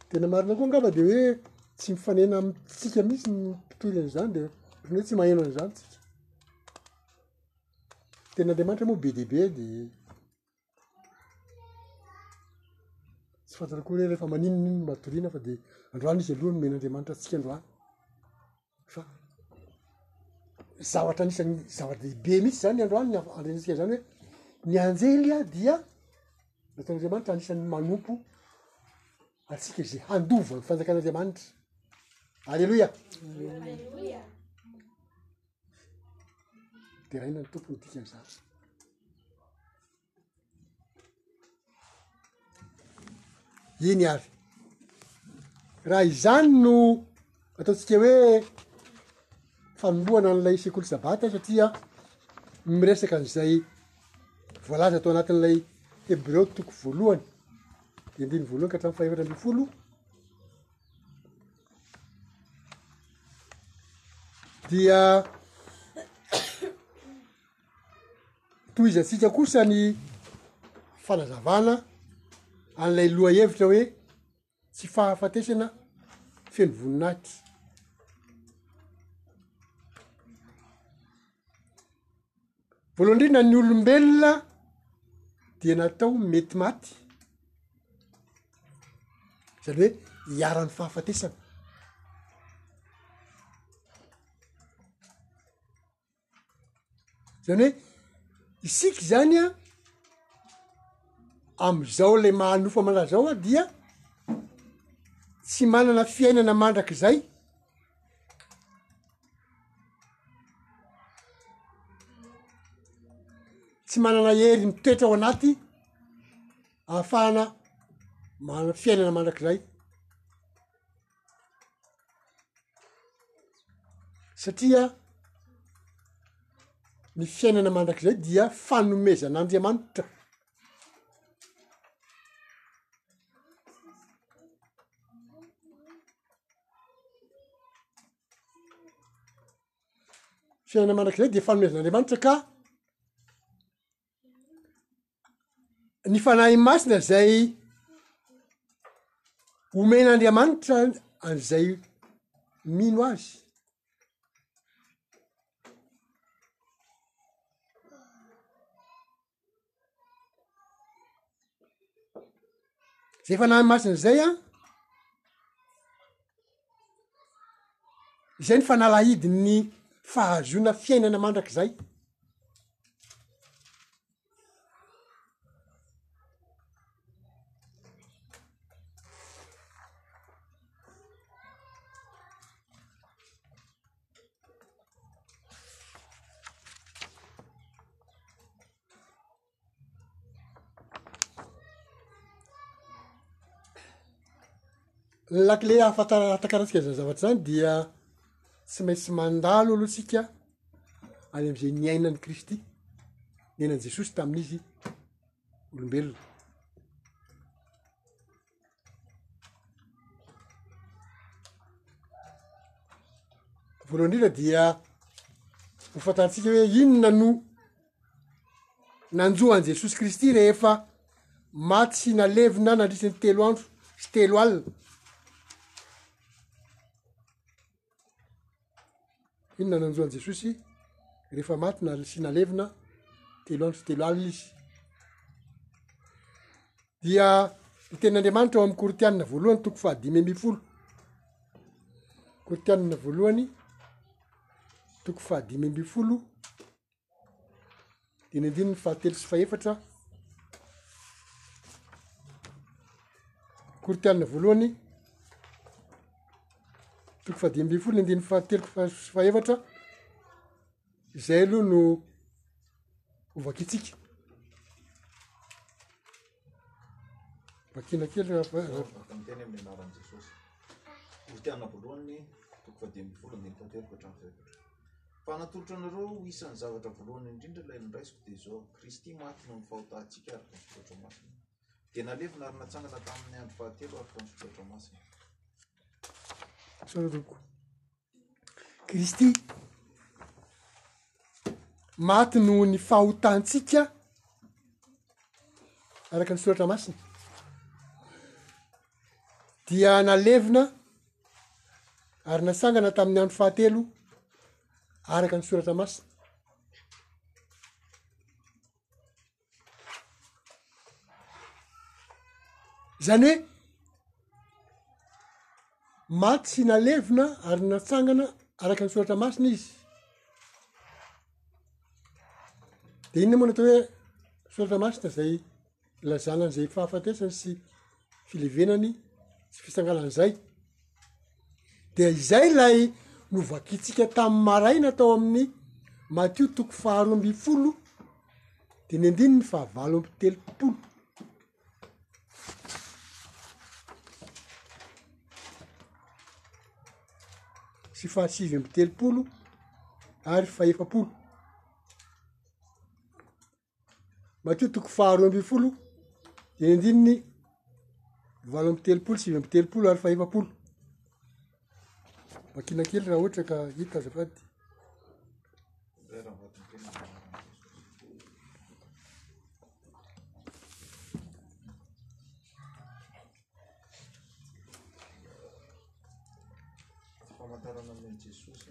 tena marina koa angamba de hoe tsy mifanena amitsika mihitsy ny mpitory an'izany de ohatran'ny hoe tsy maheno an'izany tsika. Tenin'Andriamanitra moa be dia be dia tsy fantatra akory hoe rehefa maninona iny no matoriana fa dia androany izy aloha no omen'Andriamanitra antsika androany fa zavatra anisan'ny zava-dehibe mihitsy zany androany ny andrenesika zany hoe ny anjely a dia nataon'Andriamanitra anisan'ny manompo antsika izay handova ny fanjakan'Andriamanitra. Aleloia. Deraina ny Tompo ny dikan'izany. Iny ary. Raha izany no ataontsika hoe fanombohana an'ilay sekoly sabata satria miresaka an'izay voalaza tao anatin'ilay Hebreo toko voalohany, dia andininy voalohany ka hatramin'ny fahefatra ambin'ny folo. dia tohizantsika kosa ny fanazavana an'ilay lohahevitra hoe tsy fahafatesana feno voninahitra Voalohany indrindra ny olombelona dia natao mety maty, zany hoe iharan'ny fahafatesana, zany hoe isika zany an am'izao le maha nofa aman'azy zao an dia tsy manana fiainana mandrakizay. tsy manana hery mitoetra ao anaty ahafahana mana fiainana mandrakizay satria ny fiainana mandrakizay dia fanomezan'andriamanitra fiainana mandrakizay dia fanomezan'andriamanitra ka ny fanahy masina zay omen'andriamanitra an'izay mino azy Zay fanahy masina zay an, izay ny fanalahidin'ny fahazoana fiainana mandrakizay. lakile ahafantarantsika zany zavatra zany dia tsy maintsy mandalo aloha tsika any am'izay niainan'i kristy niainan'i jesosy tamin'izy olombelona Voalohany indrindra dia ho fantantsika hoe inona no nanjo an'i Jesosy Kristy rehefa maty sy nalevina nandritry ny telo andro sy telo alina. Inona no nanjo an'i Jesosy rehefa maty na sy nalevina telo andro sy telo alina izy? Dia ny tenin'Andriamanitra ao amin'ny Koritianina voalohany toko fahadimy ambin'ny folo. Koritianina voalohany toko fahadimy ambin'ny folo. Dia ny andininy fahatelo sy fahefatra, Koritiana voalohany, toko fahadimy ambin'ny folo ny andininy fahatelo sy fahefatra, izay aloha no hovakitsika. Vakina kely raha Teny amin'ny anaran'i Jesosy. Koritiana voalohany, toko fahadimy ambin'ny folo, andininy fahatelo ka hatramin'ny fahefatra. Fa natolotro anareo ho isan'ny zavatra voalohany indrindra ilay noraisiko, dia izao, Kristy maty noho ny fahotantsika araka ny Soratra Masina. Dia nalevina ary natsangana tamin' ny andro fahatelo araka ny Soratra Masina. Tsoriko. Kristy maty noho ny fahotantsika araka ny Soratra Masina. dia nalevina ary natsangana tamin'ny andro fahatelo araka ny soratra masina. Izany hoe maty sy nalevina ary natsangana araka ny soratra masina izy. De inona moa natao hoe soratra masina zay? ilazana an'izay fahafatesany sy filevenany sy fitsanganany zay, de izay lay novakintsika tamy maraina tao amin'ny Matio toko faharoa ambin'ny folo dimy ambininy fahavalo amby telopolo. Sy fahasivy amby telopolo ary fahefapolo. Matio toko faharoa ambin'ny folo dia andininy valo amby telopolo sivy amby telopolo ary fahefapolo vakina kely raha ohatra ka hita azafady famantarana ny Jesosy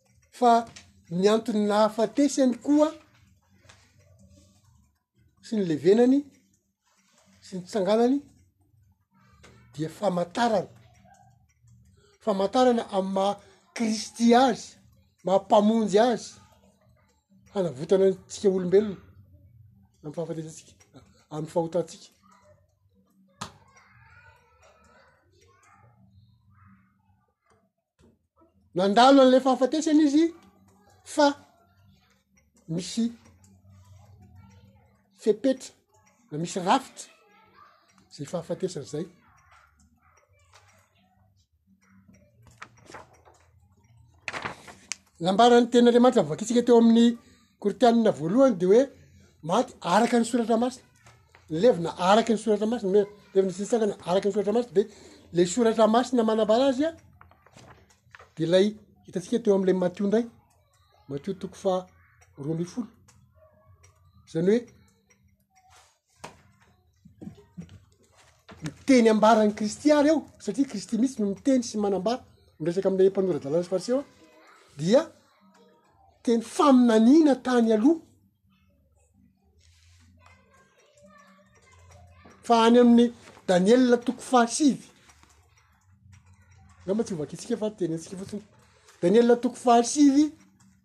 Fa ny antony nahafatesany koa sy nilevenany sy nitsanganany dia famantarana, famantarana amin'ny maha kristy azy, maha mpamonjy azy, hanavotana antsika olombelona amin'ny fahafatesantsika, amin'ny fahotantsika. nandalo an'ilay fahafatesana izy fa misy fepetra na misy rafitra zay fahafatesana zay Nambaran'ny tenin'Andriamanitra novakintsika teo amin'ny Korintianina voalohany dia hoe maty araka ny soratra masina, nilevina araka ny soratra masina, hoe levona sy nitsangana araka ny soratra masina, de le soratra masina manambara azy a de lay hitantsika teo am'ilay Matio ndray, Matio toko faha roa amby folo, zany hoe. ny teny ambaran'i Kristy ary eo satria Kristy mihitsy no miteny sy manambara miresaka amin'ilay mpanora-dalàna sy Fariseo aho dia teny faminaniana tany aloha fa any amin'ny Daniela toko fahasivy angamba tsy hovakitsika fa teny antsika fotsiny Daniela toko fahasivy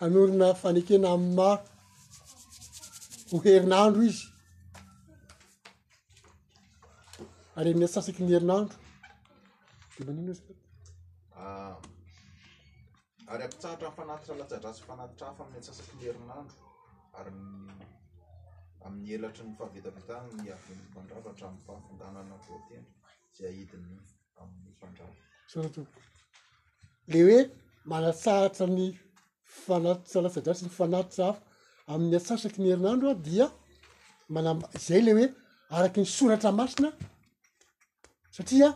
hanorina fanekena amin'ny maro ho herinandro izy ary amin'ny antsasaky ny herinandro de maninona izy ah, ary ampitsahatra ny fanatitra latsa-drà sy fanatitra hafa amin'ny antsasaky ny herinandro ary amin'ny elatry ny fahavetavetana ny haven'ny mpandrava hatramin'ny fahafonganana voatendry izay ahidin'ny amin'ny fandraisana. Le hoe manatsahatra ny fanatitra latsadratsy ny fanatitra hafa amin'ny atsasaky ny herinandro aho dia manam- izay le hoe araky ny soratra masina satria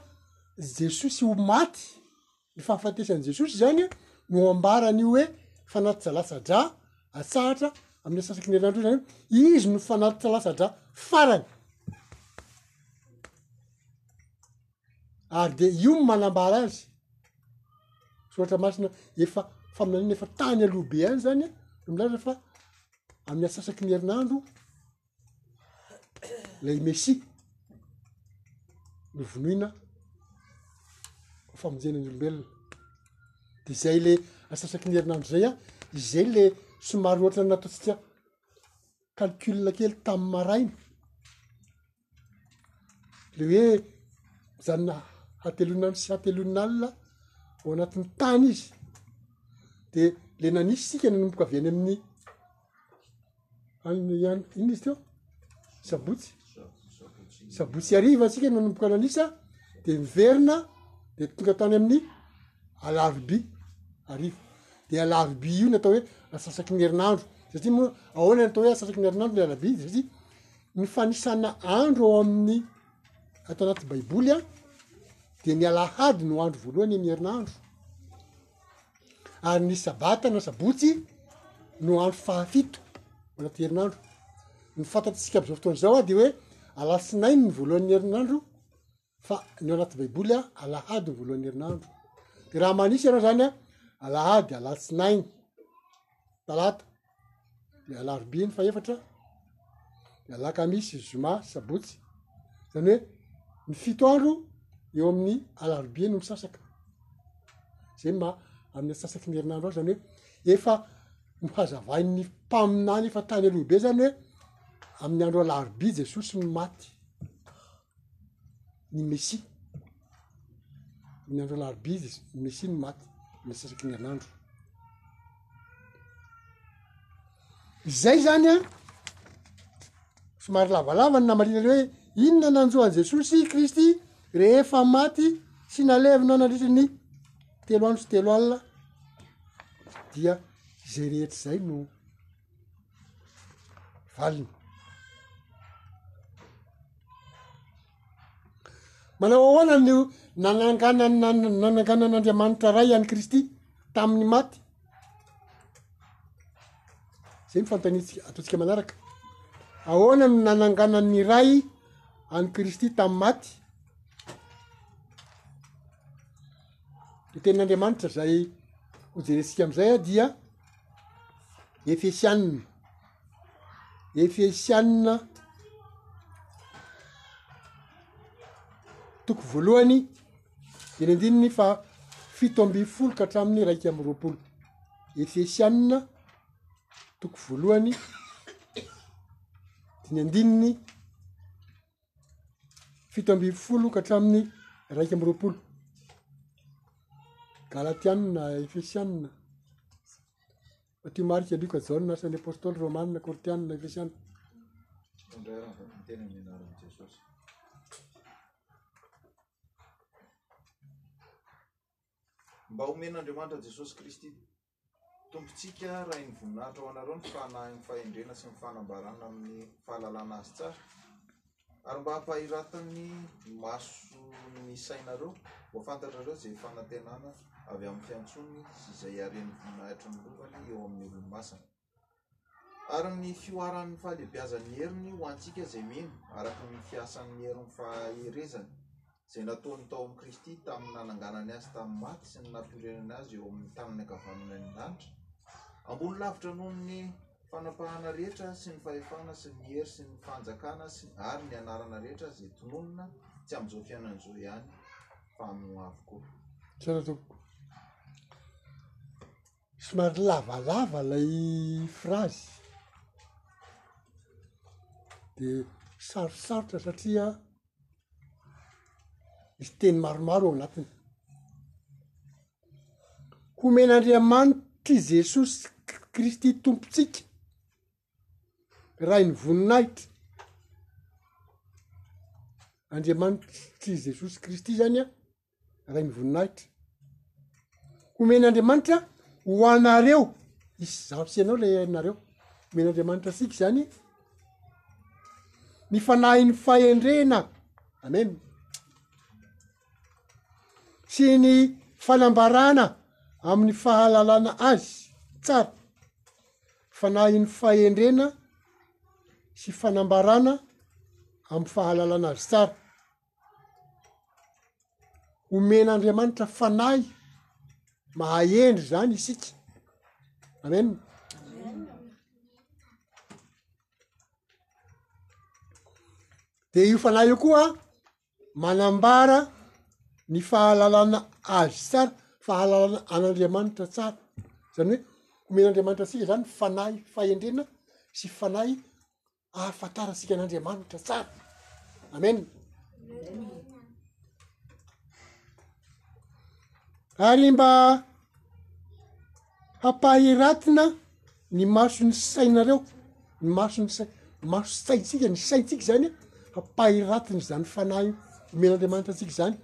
Jesosy ho maty ny fahafatesan'i Jesosy zany a no ambaran'io hoe fanatitra latsa-drà atsahatra amin'ny atsasaky ny herinandro io zany hoe izy no fanatitra latsa-drà farany. ary de io no manambara azy soratra masina efa faminaniana efa tany aloha be any zany no milaza fa amin'ny asasaky ny herinandro lay mesia novonoina ho famonjena ny olombelona de zay le asasaky ny herinandro zay a izay le somary ohatran'ny nataontsika calcul kely tamy maraina le hoe mijanona hateloana andro sy hateloana alina ao anatin'ny tany izy de le nanisy isika nanomboka avy any amin'ny any ihany inona izy teo sabotsy sabotsy hariva tsika nanomboka nanisa de miverina de tonga tany amin'ny alarobia ariva de alarobia io ny atao hoe asasaky ny herinandro satria moa ahoana ny atao hoe asasaky ny herinandro ny alarobia satria Ny fanisana andro ao amin'ny ato anaty baiboly dia ny alahady no andro voalohany amin'ny herinandro ary ny sabata na sabotsy no andro fahafito ao anaty herinandro, ny fantatsika am'zao fotoana zao a de hoe alatsinainy ny voalohan'ny herinandro. fa ny ao anaty baiboly a alahady ny voalohan'ny herinandro de raha manisa ianao zany a alahady alatsinainy talata de alarobia ny fahefatra de alakamisy zoma sabotsy zany hoe ny fito andro eo amin'ny alarobia no misasaka zay ma amin'ny asasaky ny herinandro ao zany hoe efa nohazavain'ny mpaminany efa tany aloha be zany hoe amin'ny andro alarobia jesosy no maty ny Mesia. Ny andro alarobia dia ny Mesia no maty, ny asasaky ny herinandro. Izay zany an, somary lavalava ny namarina le hoe inona nanjo an'i Jesosy Kristy rehefa maty sy nalevina nandritry ny telo andro sy telo alina dia izay rehetra izay no. valiny manao ahoana no nananganan'andriamanitra ray any kristy tamin'ny maty zay ny fantanitsika ataontsika manaraka ahoana no nananganan'ny ray any kristy tami'ny maty ny tenin'andriamanitra zay hojerentsika am'izay a dia Efesianina, Efesianina toko voalohany dimy ambin'ny faha fito ambin'ny folo ka hatramin'ny iraika amby roapolo, Efesianina toko voalohany dimy ambin'ny. fito ambin'ny folo ka hatramin'ny iraika amby roapolo, Galatianina, Efesianina, Matio, Marika, Lioka, Jaona, Asan'ny Apôstôly, Rômanina, Kôrintianina, Efesianina. Mandray rano ny tena ny anaran'i Jesosy. Mba omen'Andriamanitra Jesosy Kristy. Tompontsika, rahin'ny voninahitra ho anareo ny fanahin'ny fahendrena sy ny fanambarana amin'ny fahalalana Azy tsara, ary mba hampahiratan'ny maso ny sainareo, mba fantatrareo izay fanantenana avy amin'ny fiantsoany sy izay haren'ny voninahitry ny Lovany eo amin'ny olomasina. Ary ny fihoaran'ny fahalehibiazan'ny heriny ho antsika izay mino, araka ny fiasan'ny herin'ny faherezany, izay nataony tao amin'i Kristy tamin'ny nananganany azy tamin'ny maty sy ny nampirenany azy eo amin'ny tanany ankavanana eny an-danitra, ambony lavitra noho ny fanapahana rehetra sy ny fahefana sy ny hery sy ny fanjakana sy ary ny anarana rehetra izay tononina tsy amin'izao fiainana izao ihany fa amin'ny ho avy koa. Somary lavalava lay frazy de sarosarotra satria misy teny maromaro ao anatiny. Homen'Andriamanitr'i Jesosy Kristy Tompontsika, Rain'ny voninahitra, Andriamanitr'i Jesosy Kristy zany an. Rain'ny voninahitra. Homen'Andriamanitra ho anareo izaho sy ianao ilay herinareo. Homen'Andriamanitra antsika izany ny fanahin'ny fahendrena. Amen. Sy ny fanambarana amin'ny fahalalana azy tsara. Fanahin'ny fahendrena sy fanambarana amin'ny fahalalana azy tsara. omen'Andriamanitra fanahy mahahendry zany isika amen de io fanahy io koa manambara ny fahalalana azy tsara fahalalana an'Andriamanitra tsara zany hoe omen'Andriamanitra atsika zany fanahy fahendrena sy fanahy ahafantarantsika an'andriamanitra tsara amen ary mba hampahiratina ny maso ny sainareo ny maso ny sai- maso saintsika ny saintsika zany a hampahiratina izany fanahy omelan'andriamanitra antsika izany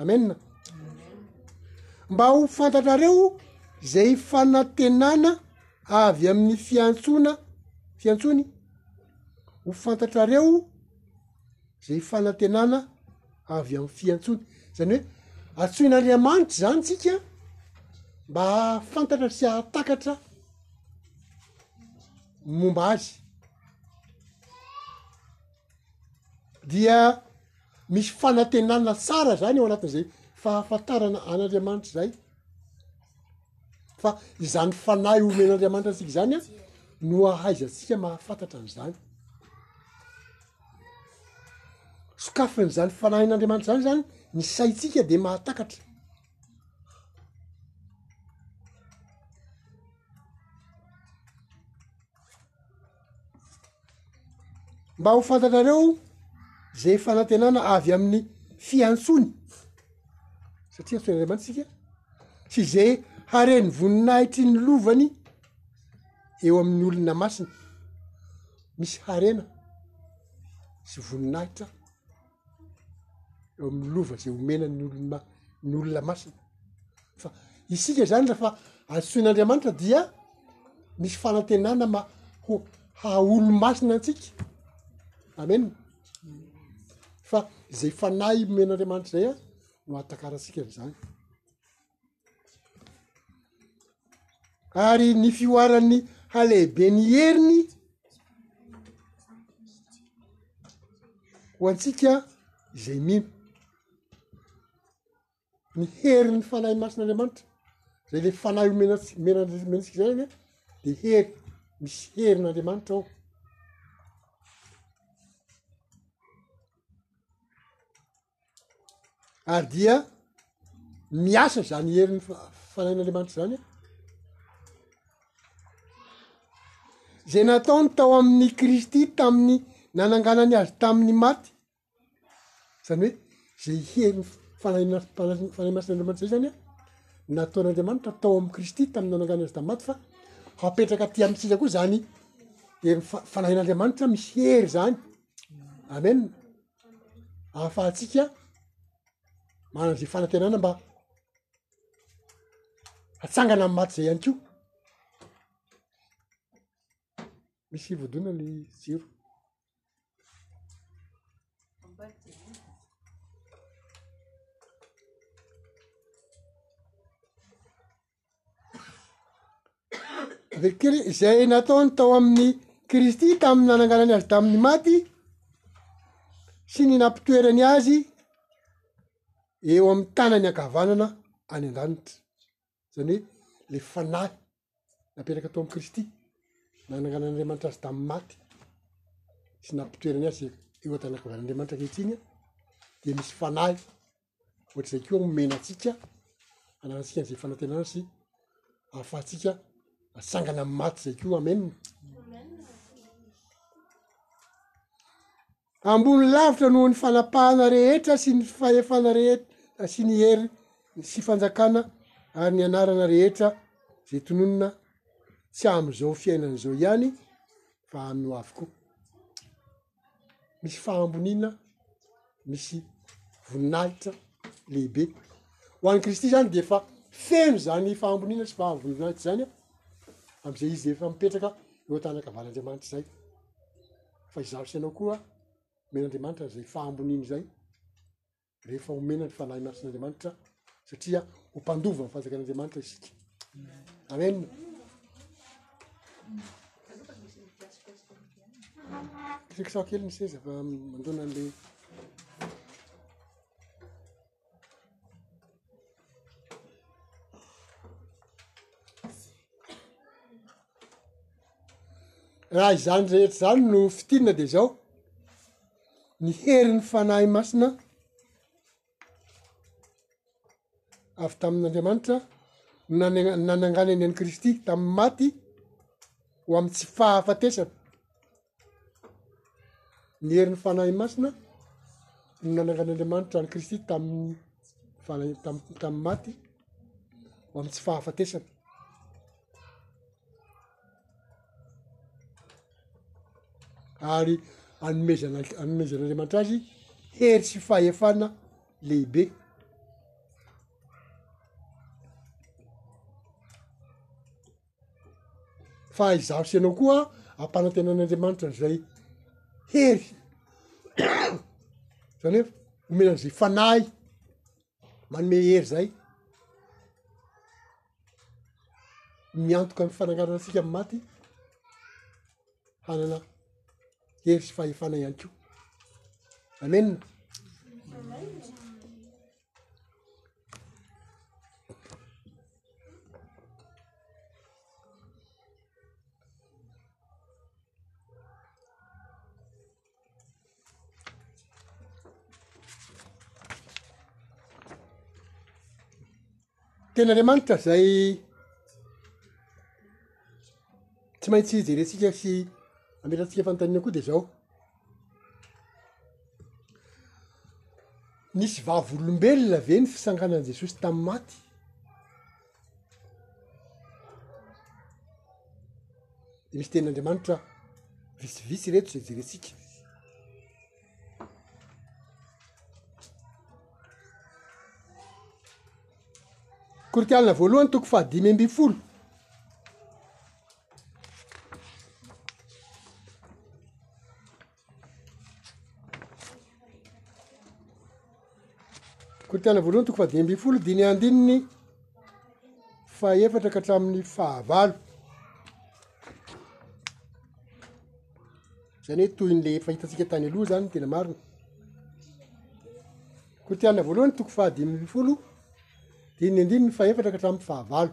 amena mba ho fantatrareo zay fanantenana avy amin'ny fiantsoana fiantsony ho fantatrareo zay fanantenana avy amin'ny fiantsony zany hoe atsoin'andriamanitra zany tsika mba hahafantatra sy hahatakatra momba azy dia misy fanantenana tsara zany ao anatin'izay fahafantarana an'Andriamanitra izay, fa izany fanahy omen'Andriamanitra antsika izany an no ahaizantsika mahafantatra an'izany, sokafan'izany fanahin'Andriamanitra izany zany ny saintsika de mahatakatra, Mba ho fantatrareo izay fanantenana avy amin'ny fiantsoany, satria antsoin' Andriamanitra isika, sy izay haren'ny voninahitry ny lovany eo amin'ny olona masiny, misy harena sy voninahitra. eo amin'ny lova zay omena ny olona ny olona masina fa isika zany rehefa azotoin'andriamanitra dia misy fanantenana ma ho haolo masina antsika amen fa zay fanahy men'andriamanitra zay a no atakaratsika an'izany ary ny fihoaran'ny halehiben'ny heriny ho antsika izay mino, ny herin'ny fanahy masin'Andriamanitra, zay le fanahy omena antsika omena omena antsika zay zany de hery, misy herin'Andriamanitra ao. ary dia miasa zany herin'ny fanahin'andriamanitra zany an zay nataony tao amin'ny kristy tamin'ny nananganany azy tamin'ny maty zany hoe zay herin'ny fanahin'fanahy masin'andriamanitra zay zany an nataon'andriamanitra tao amin'i kristy tamin'ny nanangana azy tam maty fa hapetraka aty amintsika koa zany herin'ny fanahin'andriamanitra misy hery zany amena ahafahantsika manana ze fanantenana mba hatsangana amy maty zay ihany koa misy hivodoana ny jiro Dia kri- izay nataony tao amin'ny Kristy tamin'ny nananganany azy tamin'ny maty sy ny nampitoerany azy eo amin'ny tanany ankavanana any an-danitra, zany hoe le fanahy napetraka tao amin'i Kristy, nananganan'Andriamanitra azy tamin'ny maty sy nampitoerany azy eo an-tany ankavanan'Andriamanitra ankehitriny an, dia misy fanahy Ohatr'izay koa omena antsika hananantsika an'izay fanantenana sy ahafahantsika atsangana amin'ny maty izay koa amen. Ambony lavitra noho ny fanapahana rehetra sy ny fahefana rehetra sy ny hery sy fanjakana ary ny anarana rehetra izay tononina tsy amin'izao fiainana izao ihany fa amin'ny ho avy koa. misy fahamboniana, misy voninahitra lehibe. Ho an'i Kristy zany de efa feno zany fahamboniana sy fahavoninahitra zany an, am'izay izy efa mipetraka eo an-tànan-kavan'Andriamanitra zay, fa izaho sy ianao koa omen'Andriamanitra zay fahamboniany zay. rehefa omena ny fanahy masin'Andriamanitra satria ho mpandova ny fanjakan'Andriamanitra isika amen kisakisaho kely ny seza fa mandona an'le raha izany rehetra zany no fitinina de zao ny herin'ny Fanahy Masina avy tamin'Andriamanitra nane- nananganany an'i Kristy tamin'ny maty ho amin'ny tsy fahafatesana. Ny herin'ny Fanahy Masina no nanangan'Andriamanitra an'i Kristy tamin'ny fana- tam- tamin'ny maty ho amin'ny tsy fahafatesana. ary anomezana anomezana Andriamanitra azy hery sy fahefana lehibe. Fa izaho sy ianao koa ampanantenan'Andriamanitra an'izay hery, zany hoe omena an'izay fanahy. manome hery zay miantoka amin'ny fananganana antsika amin'ny maty hanana hery sy fahefana ihany ko amena Tenin'Andriamanitra izay tsy maintsy jerentsika sy ametrahantsika fanontaniana koa dia zao, nisy vavolombelona ve ny fisanganan'i Jesosy tamin'ny maty? Misy tenin'Andriamanitra vitsivitsy ireto izay jerentsika. Koritianina voalohany toko fahadimy ambin'ny folo. Korinthiana voalohany toko fahadimy ambin'ny folo dimy andininy fahefatra ka hatramin'ny fahavalo zany hoe toy n'le efa hitantsika tany aloha zany ny tena marina korinthiana voalohany toko fahadimy ambin'ny folo dimy andininy fahefatra ka hatramin'ny fahavalo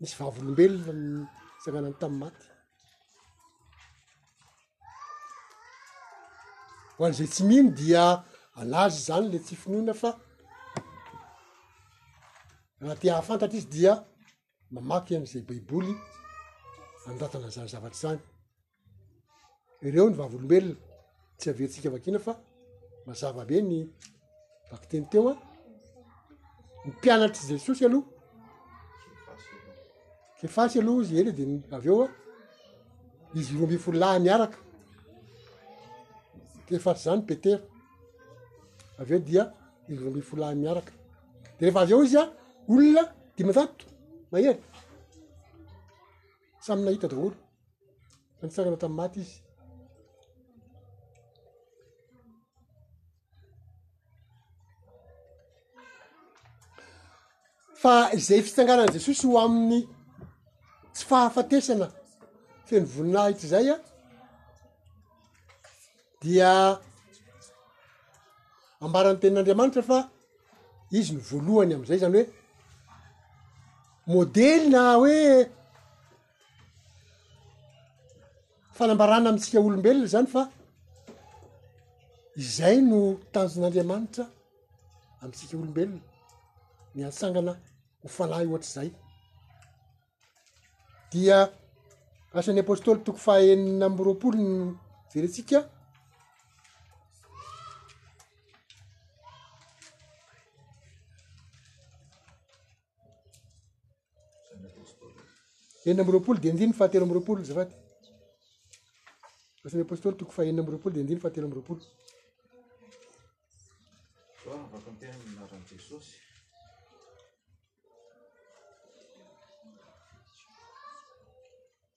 Nisy vavolombelona nitsanganany tamin'ny maty. Ho an'izay tsy mino dia alazo izany le tsy finoana fa raha te hahafantatra izy dia mamaky an'izay baiboly anoratana izany zavatra izany. ireo ny vavolombelona tsy aventsika vakina fa mazava be ny vakiteny teo a ny mpianatry jesosy aloha kefasy aloha izy eny de avy eo a izy roa amby folo lahy miaraka kefasy zany petera avy eo dia izy roa amby folo lahy miaraka de rehefa avy eo izy a olona dimanjato mahery samy nahita daholo Fa nitsangana tamin'ny maty izy. Fa izay fitsanganan'i Jesosy ho amin'ny tsy fahafatesana feno voninahitra izay a dia ambaran'ny tenin'Andriamanitra fa izy no voalohany amin'izay zany hoe modely na hoe fanambarana amintsika olombelona zany fa izay no tanjon'andriamanitra amintsika olombelona ny hatsangana ho fanahy ohatr'izay dia asan'ny apôstôly toko fahenina amby roapolo no jerentsika enina amby roapolo dia andininy fahatelo amby roapolo azafady asan'ny apôstôly toko fahenina amby roapolo dia andininy fahatelo amby roapolo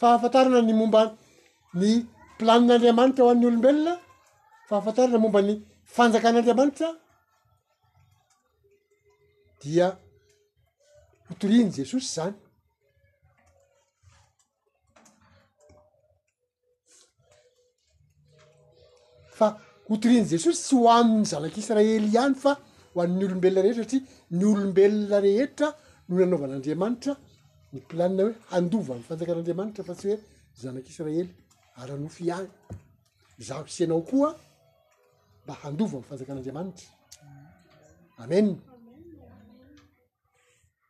fahafantarana ny momba ny planin'Andriamanitra ho an'ny olombelona, fahafantarana momba ny fanjakan'Andriamanitra dia hotorian'i Jesosy izany. Fa hotorian'i Jesosy tsy ho amin'ny zanak'Israely ihany fa ho an'ny olombelona rehetra satria ny olombelona rehetra no nanaovan'Andriamanitra ny planina hoe handova ny fanjakan'Andriamanitra fa tsy hoe zanak'Israely ara-nofo ihany. Izaho sy ianao koa mba handova ny fanjakan'Andriamanitra. Amena.